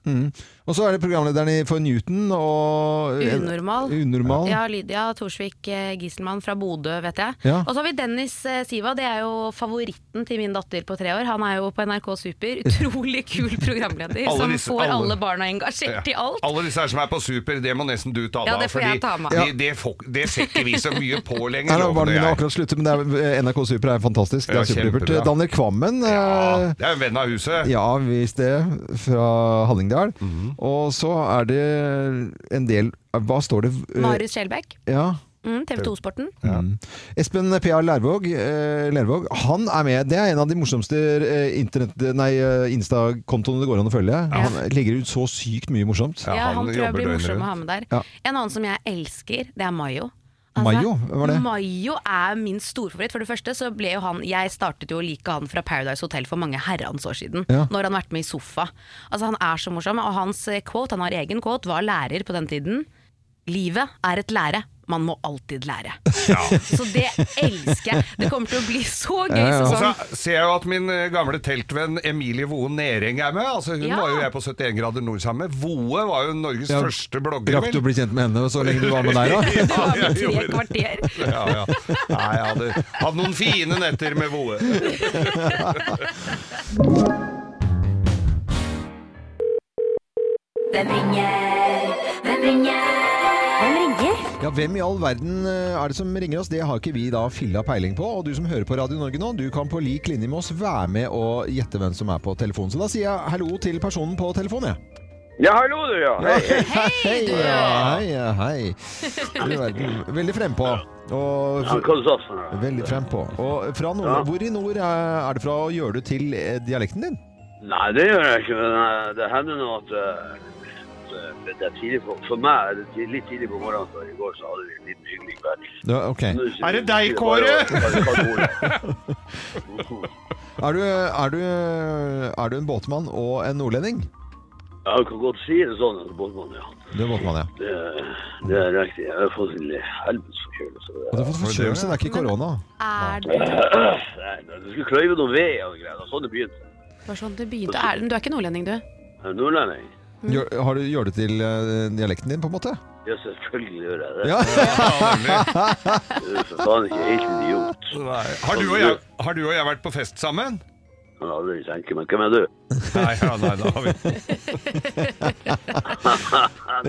Og så er det programlederen i- for Newton og Unormal. Unormal. Ja, Lydia Torsvik eh, Gisselmann fra Bodø, vet jeg. Ja. Og så har vi Dennis eh, Siva, det er jo favoritten til min datter på tre år. Han er jo på NRK Super. [LAUGHS] Utrolig kul programleder Alle som disse- får alle- alle barna engasjert i alt. Alle disse her som er på Super, det må nesten du ta Ja, da. det får jeg ta meg de, det, får- det ser ikke vi så mye på lenger. Nei, barna mine har akkurat sluttet, men det er, NRK Super er fantastisk. Det Ja, er superdupert. Daniel Kvammen. Ja, eh, det er en venn av huset. Ja, visst det. Fra Hallingdal. Mhm. Og så er det en del Hva står det? Eh, Marius Skjelbæk, Ja. mm, TV 2-sporten. Ja. Espen P.A. Lervåg, eh, Lervåg, han er med. Det er en av de morsomste eh, eh, Insta-kontoene det går an å følge. Han legger ut så sykt mye morsomt. Ja, Ja, han han, tror jeg blir morsom å ha med der. Ja. En annen som jeg elsker, det er Mayo. Mayo? Var det? Mayo er min storfavoritt. For det første så ble jo han Jeg startet jo å like han fra Paradise Hotel for mange herrens år siden. Ja. Når han har vært med i Sofa. Altså Han er så morsom. Og hans eh, quote, han har egen quote, var lærer på den tiden. Livet er et lære. Man må alltid lære. [LAUGHS] Så det elsker jeg. Det kommer til å bli så gøy Ja, ja. Og så ser jeg jo at min eh, gamle teltvenn Emilie Voe Nering er med. Altså, hun Ja. var jo jeg på 71 grader nord sammen med. Voe var jo Norges Ja, første blogger. Rakk du å bli kjent med henne så lenge du var med der, da? Du [LAUGHS] var Ja, med tre kvarter. Ja, ja. Nei, jeg hadde hadde noen fine netter med Voe. Hvem ringer? Hvem ringer? Ja, Hvem i all verden eh, er det som ringer oss? Det har ikke vi da filla peiling på. Og du som hører på Radio Norge nå, du kan på lik linje med oss være med og gjette hvem som er på telefonen. Så da sier jeg hallo til personen på telefonen, jeg. Ja, hallo du, ja. [LAUGHS] Hei, hei. Hei, ja, hei, ja, hei. Verden. Veldig frempå. Og du? Veldig frempå. Og fra nord, Ja. hvor i nord er er det fra? Gjør du til eh, dialekten din? Nei, det gjør jeg ikke, men eh, det hender nå at eh, det er tidlig på, for meg er det litt tidlig på morgenen, for i går så hadde vi en liten hyggelig kveld. Ja, ok. Er det deg, Kåre? det. Er du, er, du, er du en båtmann og en nordlending? Ja, du kan godt si det sånn, båtmann, ja. Du er båtmann, ja. Det, det er riktig. Jeg har fått en helvetes forkjølelse. Du har fått forkjølelse, det er ikke korona. Er du Nei, du skulle kløyve noe ved og greier. Det var Sånn det begynte. Bare sånn det begynte. Er, du er ikke nordlending, du? Jeg er nordlending. Gjør, har du, gjør det til eh, dialekten din, på en måte? Ja, selvfølgelig gjør jeg det. Ja. [LAUGHS] Du er for faen ikke helt idiot. Har, du og jeg, har du og jeg vært på fest sammen? Kan aldri tenke meg. Hvem er du? Nei, ja, nei, da har vi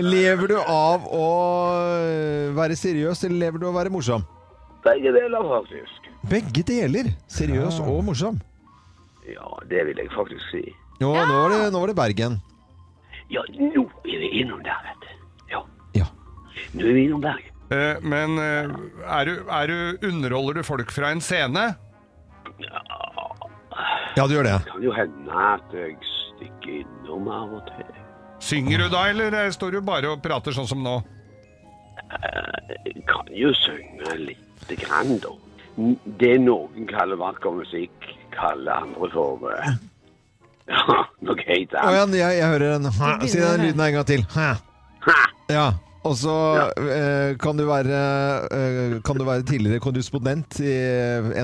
[LAUGHS] Lever du av å eh, være seriøs, eller lever du av å være morsom? Begge deler, faktisk. Begge deler. Seriøs og morsom. Ja, det vil jeg faktisk si. Nå, nå, var det, nå var det Bergen. Ja, nå er vi innom der, vet du. Ja, Ja. nå er vi innom der. Eh, Men eh, er du, er du, underholder du folk fra en scene? Ja, du gjør det. Det Kan jo hende at jeg stikker innom av og til. Synger du da, eller eh, står du bare og prater sånn som nå? Jeg kan jo synge lite grann, da. Det noen kaller vakker musikk, kaller andre for Ja, [LAUGHS] Å annet. ja, jeg, jeg hører en hæ. Si den lyden en gang til. Hæ. Ja. Og så eh, kan, du være, eh, kan du være tidligere korrespondent i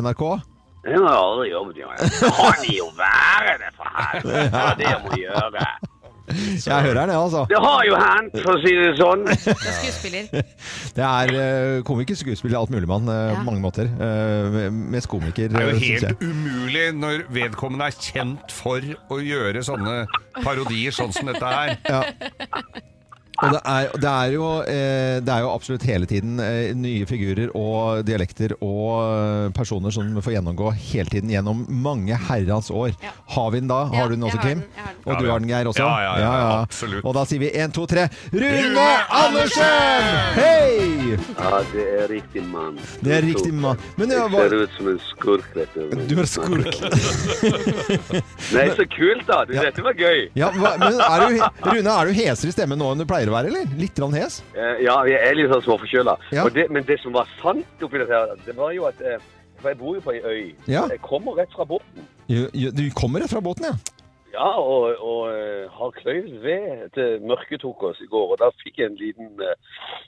NRK? Det har jeg aldri jobbet i. Det kan jo være det, for helvete! [LAUGHS] Det er det jeg må gjøre. [LAUGHS] Jeg hører det, altså. Det har jo hendt, for å si det sånn. [LAUGHS] Det er skuespiller. [LAUGHS] Det er eh, komiker, skuespiller, alt mulig mann eh, Ja. på mange måter. Eh, mest komiker, Det er jo helt umulig når vedkommende er kjent for å gjøre sånne parodier sånn som dette her. Og det er, det, er jo, eh, det er jo absolutt hele tiden eh, nye figurer og dialekter og eh, personer som får gjennomgå hele tiden gjennom mange herrens år. Ja. Har vi den da? Ja, Har du den også, Kim? den, den. Og du har den, Geir, også? ja, ja, ja, absolutt. Og da sier vi én, to, tre Rune Andersen! Hei! Ja, det er riktig mann. Det er riktig mann. Men Jeg hva, ser ut som en skurk, vet du. du er skurk. [LAUGHS] Nei, så kult, da. Du, Dette var gøy. Ja, men er du, Rune, er du hesere i stemmen nå enn du pleier å være, eller? Litt grann hes? Eh, Ja, jeg er litt sånn småforkjøla. Ja. Men det som var sant oppi dette, her, det var jo at eh, For jeg bor jo på ei øy. Ja. Jeg kommer rett fra båten. Du kommer rett fra båten, ja? Ja, og, og eh, har kløyvd ved til mørket tok oss i går. Og da fikk jeg en liten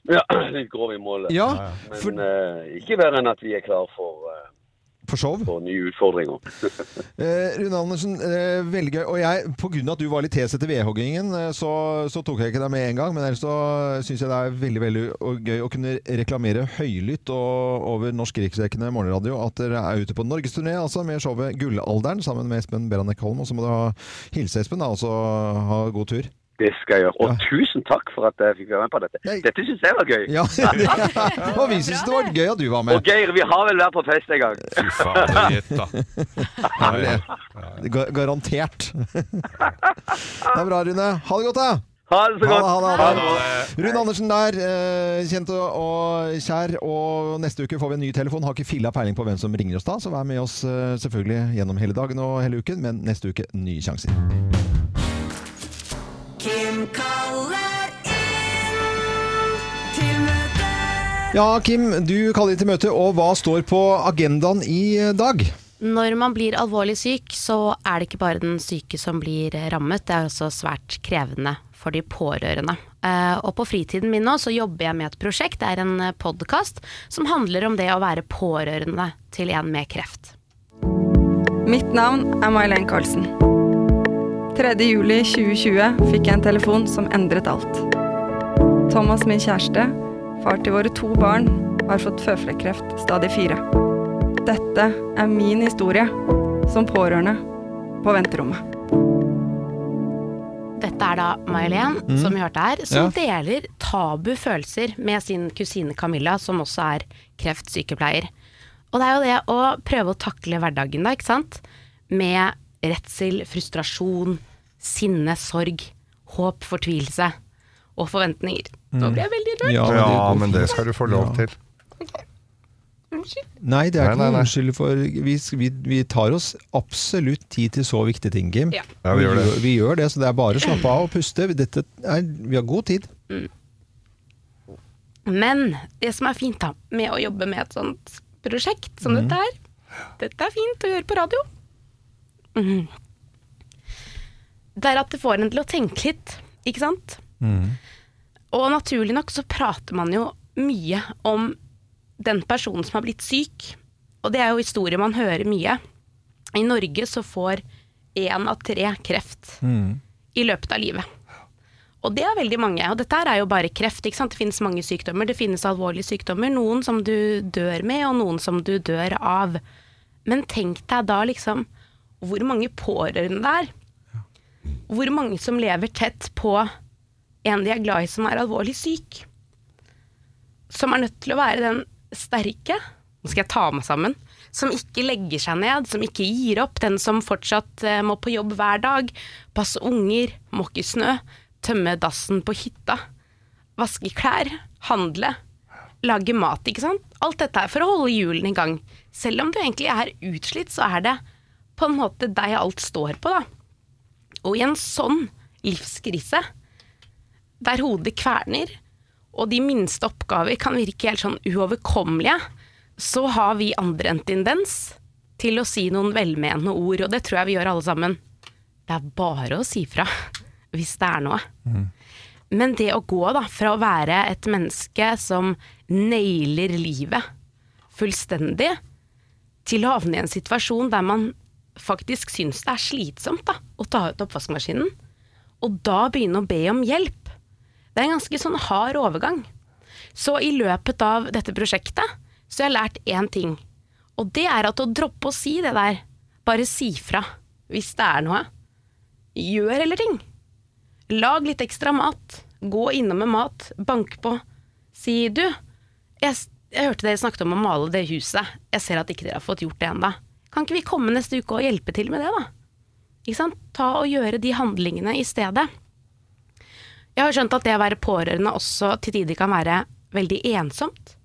Ja, [CLEARS THROAT] litt grov i målet. Ja, Men for, eh, ikke verre enn at vi er klar for, for show. Og nye utfordringer. [LAUGHS] Eh, Rune Andersen, eh, veldig gøy. Og jeg, av at du var litt hes etter vedhoggingen, eh, så, så tok jeg ikke deg med en gang. Men ellers så syns jeg det er veldig veldig gøy å kunne reklamere høylytt og, over norsk riksdekkende morgenradio at dere er ute på norgesturné altså, med showet Gullalderen sammen med Espen Beranek Holm. Og så må du ha hilse Espen, da, og så ha god tur. Det skal jeg gjøre. Og Ja. tusen takk for at jeg fikk være med på dette. Nei. Dette syns jeg var gøy. Ja, [LAUGHS] Og vi syns det var gøy at du var med. Og. Geir, vi har vel vært på fest en gang? Fy fader, gjett da. [LAUGHS] Herlig. Ga- Garantert. Det er bra, Rune. Ha det godt, da! Ha det så Ha det, ha det, ha det. Rune Andersen der, eh, kjent og, og kjær. Og neste uke får vi en ny telefon. Har ikke filla peiling på hvem som ringer oss da, så vær med oss eh, selvfølgelig gjennom hele dagen og hele uken. Men neste uke nye sjanser. Ja, Kim, du kaller inn til møte, og hva står på agendaen i dag? Når man blir alvorlig syk, så er det ikke bare den syke som blir rammet, det er også svært krevende for de pårørende. Eh, Og på fritiden min nå så jobber jeg med et prosjekt, det er en podkast som handler om det å være pårørende til en med kreft. Mitt navn er May-Len Karlsen. 3. juli 2020 fikk jeg en telefon som endret alt. Thomas, min kjæreste, far til våre to barn, har fått føflekkreft stadig fire. Dette er min historie som pårørende på venterommet. Dette er da May-Len, som vi hørte her, som Ja. deler tabu følelser med sin kusine Camilla, som også er kreftsykepleier. Og det er jo det å prøve å takle hverdagen da, ikke sant? Med redsel, frustrasjon, sinne, sorg, håp, fortvilelse og forventninger. Nå ble jeg veldig rørt. Ja, Ja, men det skal du få lov til. Nei, det er Nei, ikke nei. unnskyld for vi, vi, vi tar oss absolutt tid til så viktige ting, Kim. Ja. Ja, vi gjør det. Vi gjør det, så det er bare å slappe av og puste. Dette er, vi har god tid. Men det som er fint da, med å jobbe med et sånt prosjekt som dette her, dette er fint å gjøre på radio, Mhm. det er at det får en til å tenke litt, ikke sant? Og naturlig nok så prater man jo mye om den personen som har blitt syk, og det er jo historier man hører mye. I Norge så får én av tre kreft i løpet av livet. Og det er veldig mange. Og dette er jo bare kreft. ikke sant? Det finnes mange sykdommer. Det finnes alvorlige sykdommer. Noen som du dør med, og noen som du dør av. Men tenk deg da liksom hvor mange pårørende det er. Hvor mange som lever tett på en de er glad i som er alvorlig syk. Som er nødt til å være den sterke Nå skal jeg ta meg sammen. Som ikke legger seg ned, som ikke gir opp. Den som fortsatt eh, må på jobb hver dag. Passe unger, måke snø. Tømme dassen på hytta. Vaske klær. Handle. Lage mat, ikke sant. Alt dette er for å holde hjulene i gang. Selv om du egentlig er utslitt, så er det på en måte deg alt står på, da. Og i en sånn livskrise, der hodet kverner, og de minste oppgaver kan virke helt sånn uoverkommelige, så har vi andre en tendens til å si noen velmenende ord, og det tror jeg vi gjør alle sammen. Det er bare å si fra hvis det er noe. Men det å gå da, fra å være et menneske som nailer livet fullstendig, til å havne i en situasjon der man faktisk syns det er slitsomt da, å ta ut oppvaskmaskinen, og da begynne å be om hjelp. Det er en ganske sånn hard overgang. Så i løpet av dette prosjektet så har jeg lært én ting, og det er at å droppe å si det der, bare si fra hvis det er noe. Gjør eller ting. Lag litt ekstra mat. Gå innom med mat. Bank på. Si du, jeg, jeg hørte dere snakket om å male det huset. Jeg ser at ikke dere har fått gjort det ennå. Kan ikke vi komme neste uke og hjelpe til med det, da? Ikke sant? Ta og gjøre de handlingene i stedet. Jeg har skjønt at det å være pårørende også til tider kan være veldig ensomt.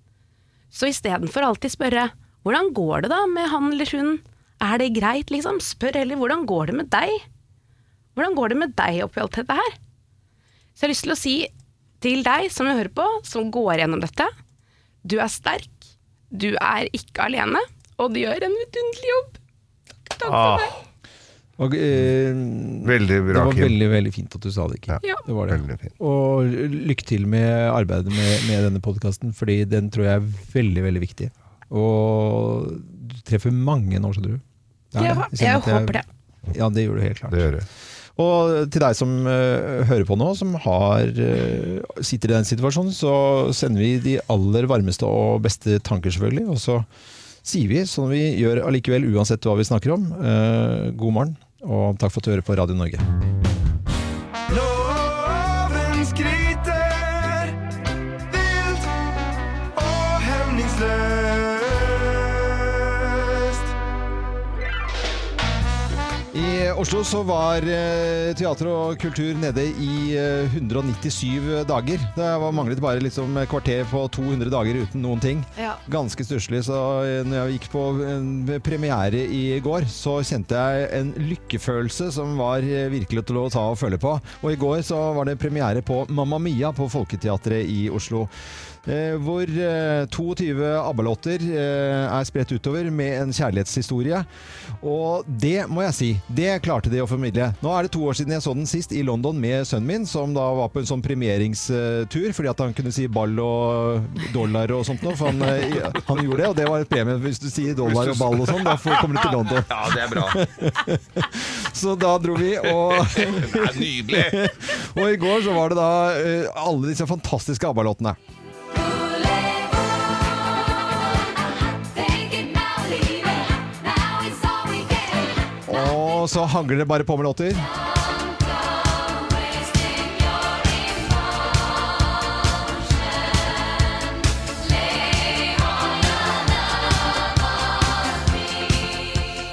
Så istedenfor alltid spørre 'hvordan går det da med han eller hun', er det greit, liksom? Spør heller 'hvordan går det med deg'? Hvordan går det med deg oppi alt dette her? Så jeg har lyst til å si til deg som hører på, som går gjennom dette, du er sterk, du er ikke alene, og du gjør en vidunderlig jobb. Takk, takk for meg. Og, eh, Veldig bra, Det var Kim. veldig veldig fint at du sa det, Kim. Ja. Det var det. Fint. Og lykke til med arbeidet med, med denne podkasten, fordi den tror jeg er veldig, veldig viktig. Og du treffer mange nå, skjønner du. Det er Ja, det. jeg kjenner at håper det. Ja, det gjør du helt klart. Det gjør det. Og til deg som eh, hører på nå, som har, eh, sitter i den situasjonen, så sender vi de aller varmeste og beste tanker, selvfølgelig. Og så sier vi, som vi gjør allikevel, uansett hva vi snakker om, eh, god morgen, og takk for at du hører på Radio Norge. Oslo så var eh, teater og kultur nede i eh, 197 dager. Det var manglet bare liksom kvarter på 200 dager uten noen ting. Ja. Ganske stusslig. Så eh, når jeg gikk på premiere i går, så kjente jeg en lykkefølelse som var eh, virkelig til å ta og føle på. Og i går så var det premiere på Mamma Mia på Folketeatret i Oslo. Eh, hvor eh, 22 ABBA-låter eh, er spredt utover med en kjærlighetshistorie. Og det må jeg si, det klarte de å formidle. Nå er det to år siden jeg så den sist i London med sønnen min, som da var på en sånn premieringstur, fordi at han kunne si ball og dollar og sånt noe. For han, eh, han gjorde det, og det var et premie hvis du sier dollar og ball og sånn. Da får- kommer du til London. Ja, det er bra. [LAUGHS] Så da dro vi, og [LAUGHS] nydelig. [LAUGHS] Og i går så var det da eh, alle disse fantastiske ABBA-låtene. Og så hangler det bare på med låter.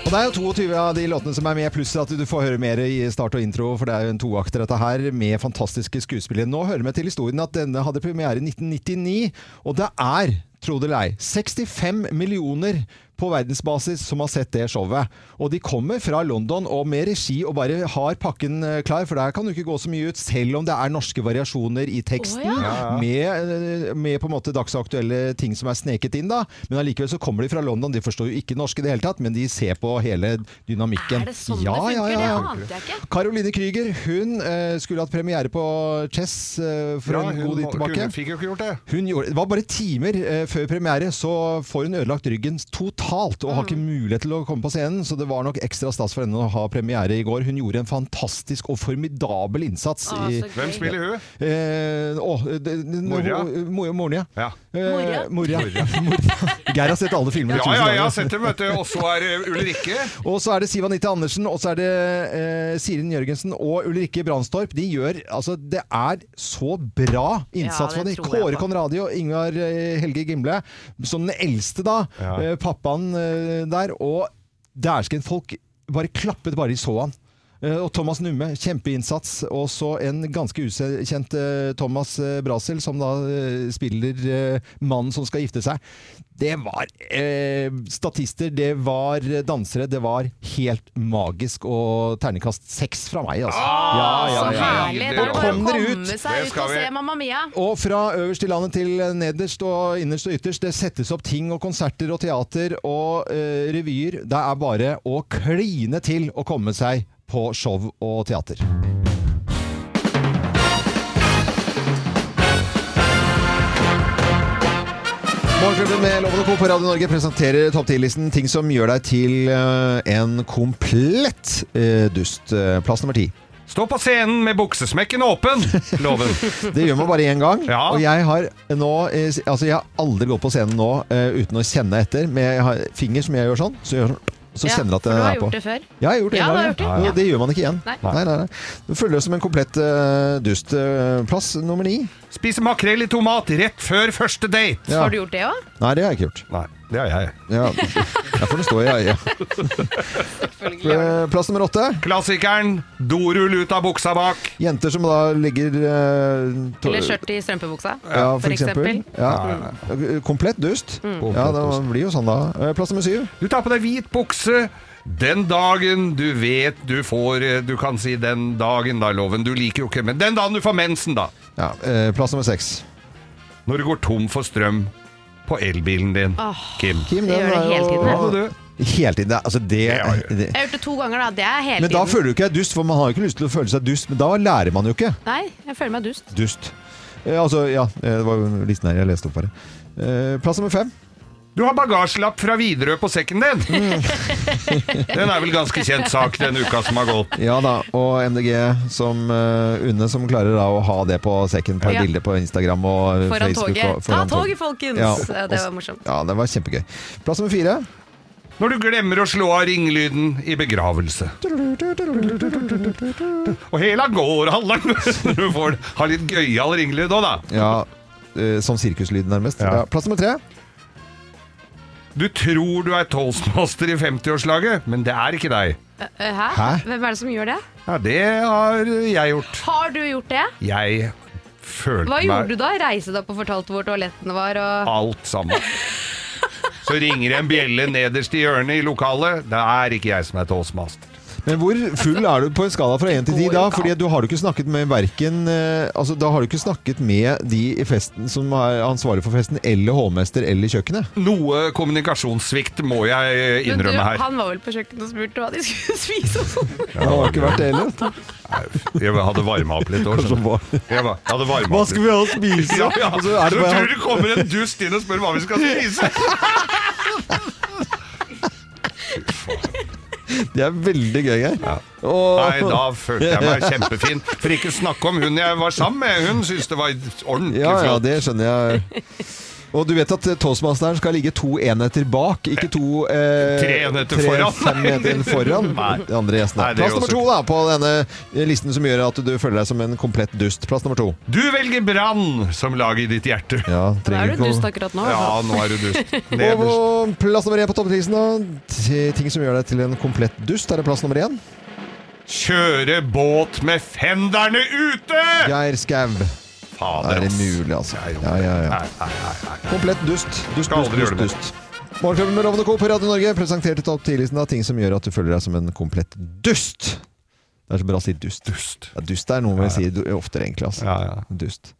Og Det er jo 22 av de låtene som er med, pluss at du får høre mer i start og intro, for det er jo en toakter dette her, med fantastiske skuespillere. Nå hører vi til historien at denne hadde premiere i 1999, og det er, tro det eller ei, 65 millioner på verdensbasis som har sett det showet. Og de kommer fra London og med regi og bare har pakken eh, klar, for der kan du ikke gå så mye ut, selv om det er norske variasjoner i teksten, Oh, ja. Med, eh, med på en måte dagsaktuelle ting som er sneket inn da. Men allikevel så kommer de fra London, de forstår jo ikke norsk i det hele tatt, men de ser på hele dynamikken. Er det sånn ja, det funker? Ja, ja, Det ante jeg ikke. Caroline Krüger, hun uh, skulle hatt premiere på Chess uh, for Ja, en hun god tid tilbake. Hun fikk jo ikke gjort det. Hun gjorde, det var bare timer uh, før premiere, så får hun ødelagt ryggen totalt og har ikke mulighet til å komme på scenen, så det var nok ekstra stas for henne å ha premiere i går. Hun gjorde en fantastisk og formidabel innsats. Å, i. Hvem spiller hun? eh, å, det- Moria? mo- Moren, ja. Eh, Moria. [LAUGHS] Moria. Geir har sett alle filmene. Ja, ja, jeg har sett dem, vet du. Og så er det Ulrikke. [LAUGHS] Og så er det Siv Anita Andersen, og så er det eh, Sirin Jørgensen og Ulrikke Brandstorp. De gjør Altså, det er så bra innsats Ja, for det de. tror jeg Kåre. Conradi og Ingar eh, Helge Gimle, som den eldste, da. Ja. Eh, pappaen eh, der. Og dæsken, folk bare klappet bare de så han. Eh, Og Thomas Numme, kjempeinnsats. Og så en ganske ukjent eh, Thomas eh, Brasel, som da spiller mannen som skal gifte seg. Det var eh, statister, det var dansere, det var helt magisk. Og terningkast seks fra meg, altså. Ah, Så herlig! Da er det bare å komme seg ut og se Mamma Mia. Og fra øverst i landet til nederst og innerst og ytterst, det settes opp ting og konserter og teater og eh, revyer. Det er bare å kline til å komme seg på show og teater. Morgenklubben med Loven og Co. på Radio Norge presenterer topp 10-listen ting som gjør deg til eh, en komplett eh, dust. Eh, Plass nummer ti. Stå på scenen med buksesmekken åpen, loven. [LAUGHS] Det gjør man bare én gang. Og jeg har nå Altså, jeg har aldri gått på scenen nå uh, uten å kjenne etter. Med jeg har finger som jeg gjør sånn, så jeg gjør sånn. Så Ja, kjenner jeg at for det du har er gjort det før. Ja, jeg har gjort det Ja, gang. gjort det. ja. ja. det gjør man ikke igjen. Nei. nei, nei. Du føler deg som en komplett uh, dust. Uh, plass nummer ni. Spise makrell i tomat rett før første date. Ja. Har du gjort det òg? Nei, det har jeg ikke gjort. Nei, det er jeg. Ja, jeg får det står jeg. Ja. Eh, Plass nummer åtte. Klassikeren dorull ut av buksa bak. Jenter som da legger eh, Eller skjørt i strømpebuksa, Ja, for, for eksempel. eksempel. Ja. Komplett dust. Mm. Ja, det blir jo sånn da. Eh, Plass nummer syv. Du tar på deg hvit bukse. Den dagen du vet du får eh, Du kan si den dagen, da, loven. Du liker jo ikke Men den dagen du får mensen, da. Ja, eh, plass nummer seks. Når du går tom for strøm på elbilen din, Kim. Kim, den gjør det er hele jo- tiden, jeg. Hadde du? Hele tiden. det- Altså det, det. Jeg har gjort det to ganger, da. Det er hele Men da tiden. føler du ikke deg dust, for man har jo ikke lyst til å føle seg dust. Men da lærer man jo ikke Nei, jeg føler meg dust. dust. Eh, altså, ja, eh, det var jo listen her jeg leste opp bare. Eh, plass nummer fem. Du har bagasjelapp fra Widerøe på sekken din! Den er vel ganske kjent sak den uka som har gått. Ja da, og MDG som uh, Unne som klarer da å ha det på sekken på et Ja. bilde på Instagram og eh, Foran Facebook. toget. og- foran Ta toget, folkens! Ja, Ja, det var morsomt. Ja, det var kjempegøy. Plass nummer fire. Når du glemmer å slå av ringelyden i begravelse. Og hela går hallen! [LAUGHS] Du får ha litt gøyal ringelyd òg, da. Ja, uh, som sirkuslyd nærmest. Ja. Ja. Plass nummer tre. Du tror du er toastmaster i 50-årslaget, men det er ikke deg. Eh, eh, Hæ? Hæ? Hvem er det som gjør det? Ja, det har jeg gjort. Har du gjort det? Jeg følte Hva meg gjorde du da? Reise deg opp og fortalte hvor toalettene var? Og... alt sammen. Så ringer en bjelle nederst i hjørnet i lokalet. Det er ikke jeg som er toastmaster. Men hvor full er du på en skala fra 1 til 10 da? Fordi du har du ikke snakket med verken eh, Altså, da har du ikke snakket med de i festen som er ansvarlig for festen, eller hovmester eller kjøkkenet. Noe kommunikasjonssvikt må jeg du, innrømme her. han var vel på kjøkkenet og spurte hva de skulle [LAUGHS] spise og sånn. Det har ikke vært det heller. Jeg hadde varma opp litt du. Varmet Hva skal vi ha å spise? Ja, ja. Så så er det tror du det kommer en dust inn og spør hva vi skal spise? [LAUGHS] Det er veldig gøy, Geir. Og- Nei, da følte jeg meg kjempefin. For ikke snakke om hun jeg var sammen med. Hun syntes det var ordentlig flott. Ja, ja, det skjønner jeg. Og du vet at eh, toastmasteren skal ligge to enheter bak, ikke to eh, Tre enheter foran. Fem enheter foran de andre gjestene. Nei, Plass nummer to da, på denne listen som gjør at du føler deg som en komplett dust. Plass nummer to. Du velger brann som lag i ditt hjerte. Ja, Da er du dust akkurat nå. Ja, nå er du dust. [LAUGHS] Og Nederst. plass nummer én på topplisten, da. Ting som gjør deg til en komplett dust. Er det plass nummer én? Kjøre båt med fenderne ute! Geir Skau. Fader, Er det mulig, altså? Ja, ja, ja. Nei, nei, nei, nei. Komplett dust. Dust, Skal dust, aldri dust, gjøre det dust. Morgenklubben med Lovende Co. på Radio Norge presenterte topp 10-listen av ting som gjør at du føler deg som en komplett dust. Det er så bra å si dust. Dust. Ja, dust er noe vi sier du- oftere, egentlig. Altså. Ja, ja. Dust.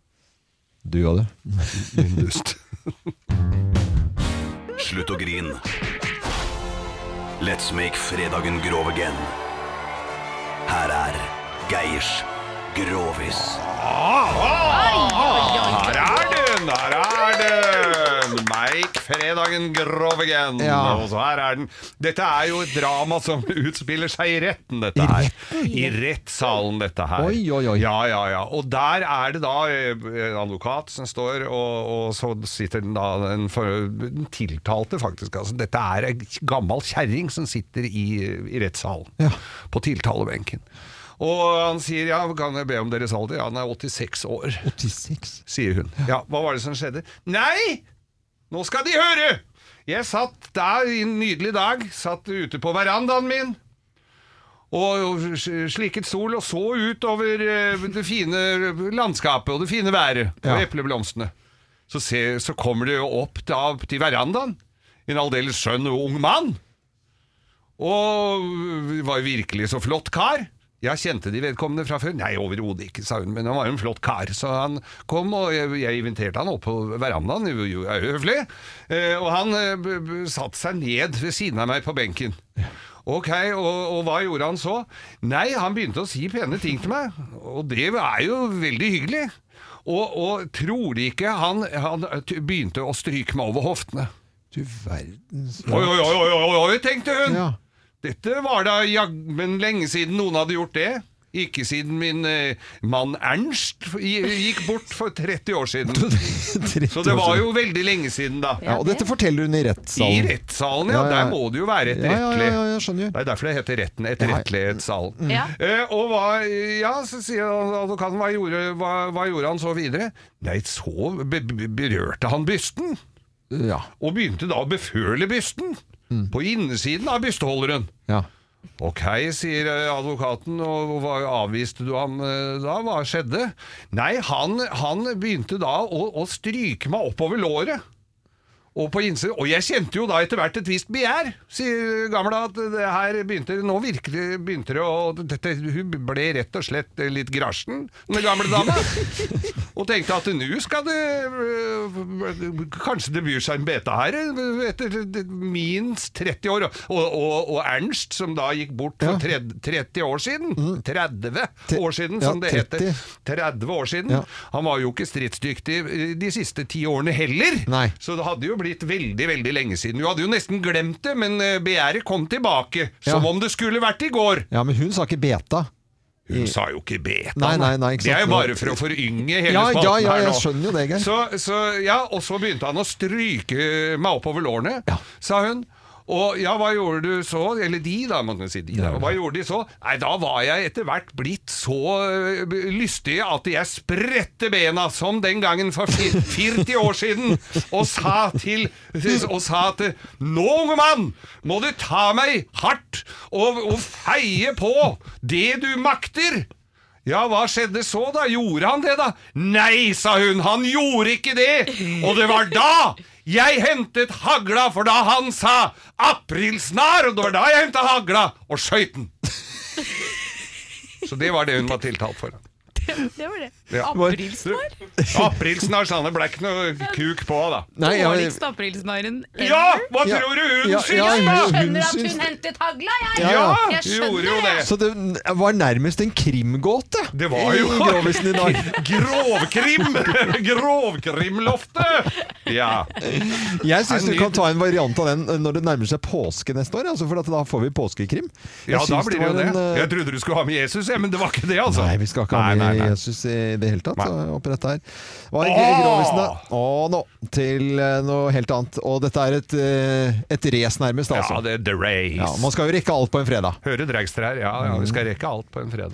Du og du. [LAUGHS] Min dust. [LAUGHS] Slutt å grin. Let's make fredagen grov again. Her er Geirs Grovis. Her er den! Her er den! Meik fredagen Grovigen. Ja. Og så her er den. Dette er jo et drama som [LAUGHS] utspiller seg i retten, dette her. I rettssalen, dette her. Oi, oi, oi. Ja, ja, ja. Og der er det da eh, en advokat som står, og, og så sitter den da en, for, den tiltalte, faktisk. Altså, dette er en gammel kjerring som sitter i, i rettssalen. Ja. På tiltalebenken. Og han sier ja, kan jeg be om deres alder? Ja, han er 86 år 86. sier hun. Ja, hva var det som skjedde? Nei! Nå skal de høre! Jeg satt der i en nydelig dag, satt ute på verandaen min, og slikket sol og så ut over eh, det fine landskapet og det fine været og epleblomstene. Så, se, så kommer det jo opp da, til verandaen en aldeles skjønn og ung mann. Og var virkelig så flott kar. Jeg kjente de vedkommende fra før. Nei, overhodet ikke, sa hun, men han var jo en flott kar. Så han kom, og jeg, jeg inviterte han opp på verandaen, jo, er jo høflig. Eh, og han eh, satte seg ned ved siden av meg på benken. Ok, og, og hva gjorde han så? Nei, han begynte å si pene ting til meg, og det er jo veldig hyggelig. Og, og tror de ikke han, han begynte å stryke meg over hoftene. Du verdens Oi, oi, oi, oi, oi, oi, tenkte hun. Ja. Dette var da jammen lenge siden noen hadde gjort det. Ikke siden min eh, mann Ernst gikk bort for 30 år siden. [LAUGHS] 30 Så det var jo veldig lenge siden da. Ja, og dette forteller hun i I rettssalen. rettssalen, ja. Ja, ja. Der må det jo være Ja, ja, etterrettelig. ja, skjønner. Det er derfor det heter retten. Etterrettelighetssalen. Ja. Eh, og hva, ja, så sier advokaten, hva gjorde, hva, hva gjorde han så videre? Nei, så be, be, berørte han bysten. Ja. Og begynte da å beføle bysten. På innesiden av bysteholderen. ja. Ok, sier eh, advokaten, og hva avviste du ham eh, da? Hva skjedde? Nei, han, han begynte da å, å stryke meg oppover låret. Og på innsiden, og jeg kjente jo da etter hvert et visst begjær, sier gamla, at det her begynte, nå virkelig begynte det å, dette, hun ble rett og slett litt grasjen, den gamle dama. [LAUGHS] Og tenkte at nå skal det Kanskje det byr seg en beta her etter minst 30 år. Og, og, og Ernst, som da gikk bort for 30, 30 år siden 30 år siden, som det 30. heter. 30 år siden. Han var jo ikke stridsdyktig de siste ti årene heller. Så det hadde jo blitt veldig, veldig lenge siden. Du hadde jo nesten glemt det, men øh, begjæret kom tilbake. Som Ja. om det skulle vært i går. ja, men hun sa ikke beta. Hun sa jo ikke beta. Nei, nei, nei, ikke det er jo bare for å forynge hele Ja, spalten ja, ja, jeg skjønner jo det, Geir. Så, så, ja, og så begynte han å stryke meg oppover lårene, Ja. sa hun. Og ja, hva gjorde du så? Eller de, da, må man si. De, da. Hva gjorde de så? Nei, da var jeg etter hvert blitt så øh, lystig at jeg spredte bena, som den gangen for 40 år siden, og sa til Og sa at Nå, unge mann, må du ta meg hardt og, og feie på det du makter. Ja, hva skjedde så da? Gjorde han det da? Nei, sa hun, han gjorde ikke det! Og det var da jeg hentet hagla, for da han sa 'aprilsnar', og det var da jeg hentet hagla og skøyt den. [LAUGHS] Så det var det hun var tiltalt for. Det var det. Ja. Aprilsnarr? [LAUGHS] Aprilsnar, sa han. Det ble ikke noe kuk på, da. Nei, ja, Dårligste aprilsnarren ever. Ja, hva Ja. tror du hun Ja, syns, ja, da? Jeg skjønner at hun hentet hagla, jeg. Ja, jeg gjorde jo det. Så det var nærmest en krimgåte Det var jo Grovisen i dag. [LAUGHS] Grovkrim! [LAUGHS] Grovkrimloftet! Ja. Jeg syns du kan ta en variant av den når det nærmer seg påske neste år, altså, for at da får vi påskekrim. Jeg Ja, da blir det jo det. en, eh, Jeg trodde du skulle ha med Jesus, ja, men det var ikke det, altså. Nei, vi skal ikke ha med nei, nei. Jesus i det hele tatt oppi dette her. Er Åh! Grovisen, da? Og nå til eh, noe helt annet. Og dette er et, eh, et race, nærmest, Ja, altså. det er The Race. Ja, man skal jo rekke alt på en fredag. Høre Dragster her. Ja, ja, vi skal rekke alt på en fredag.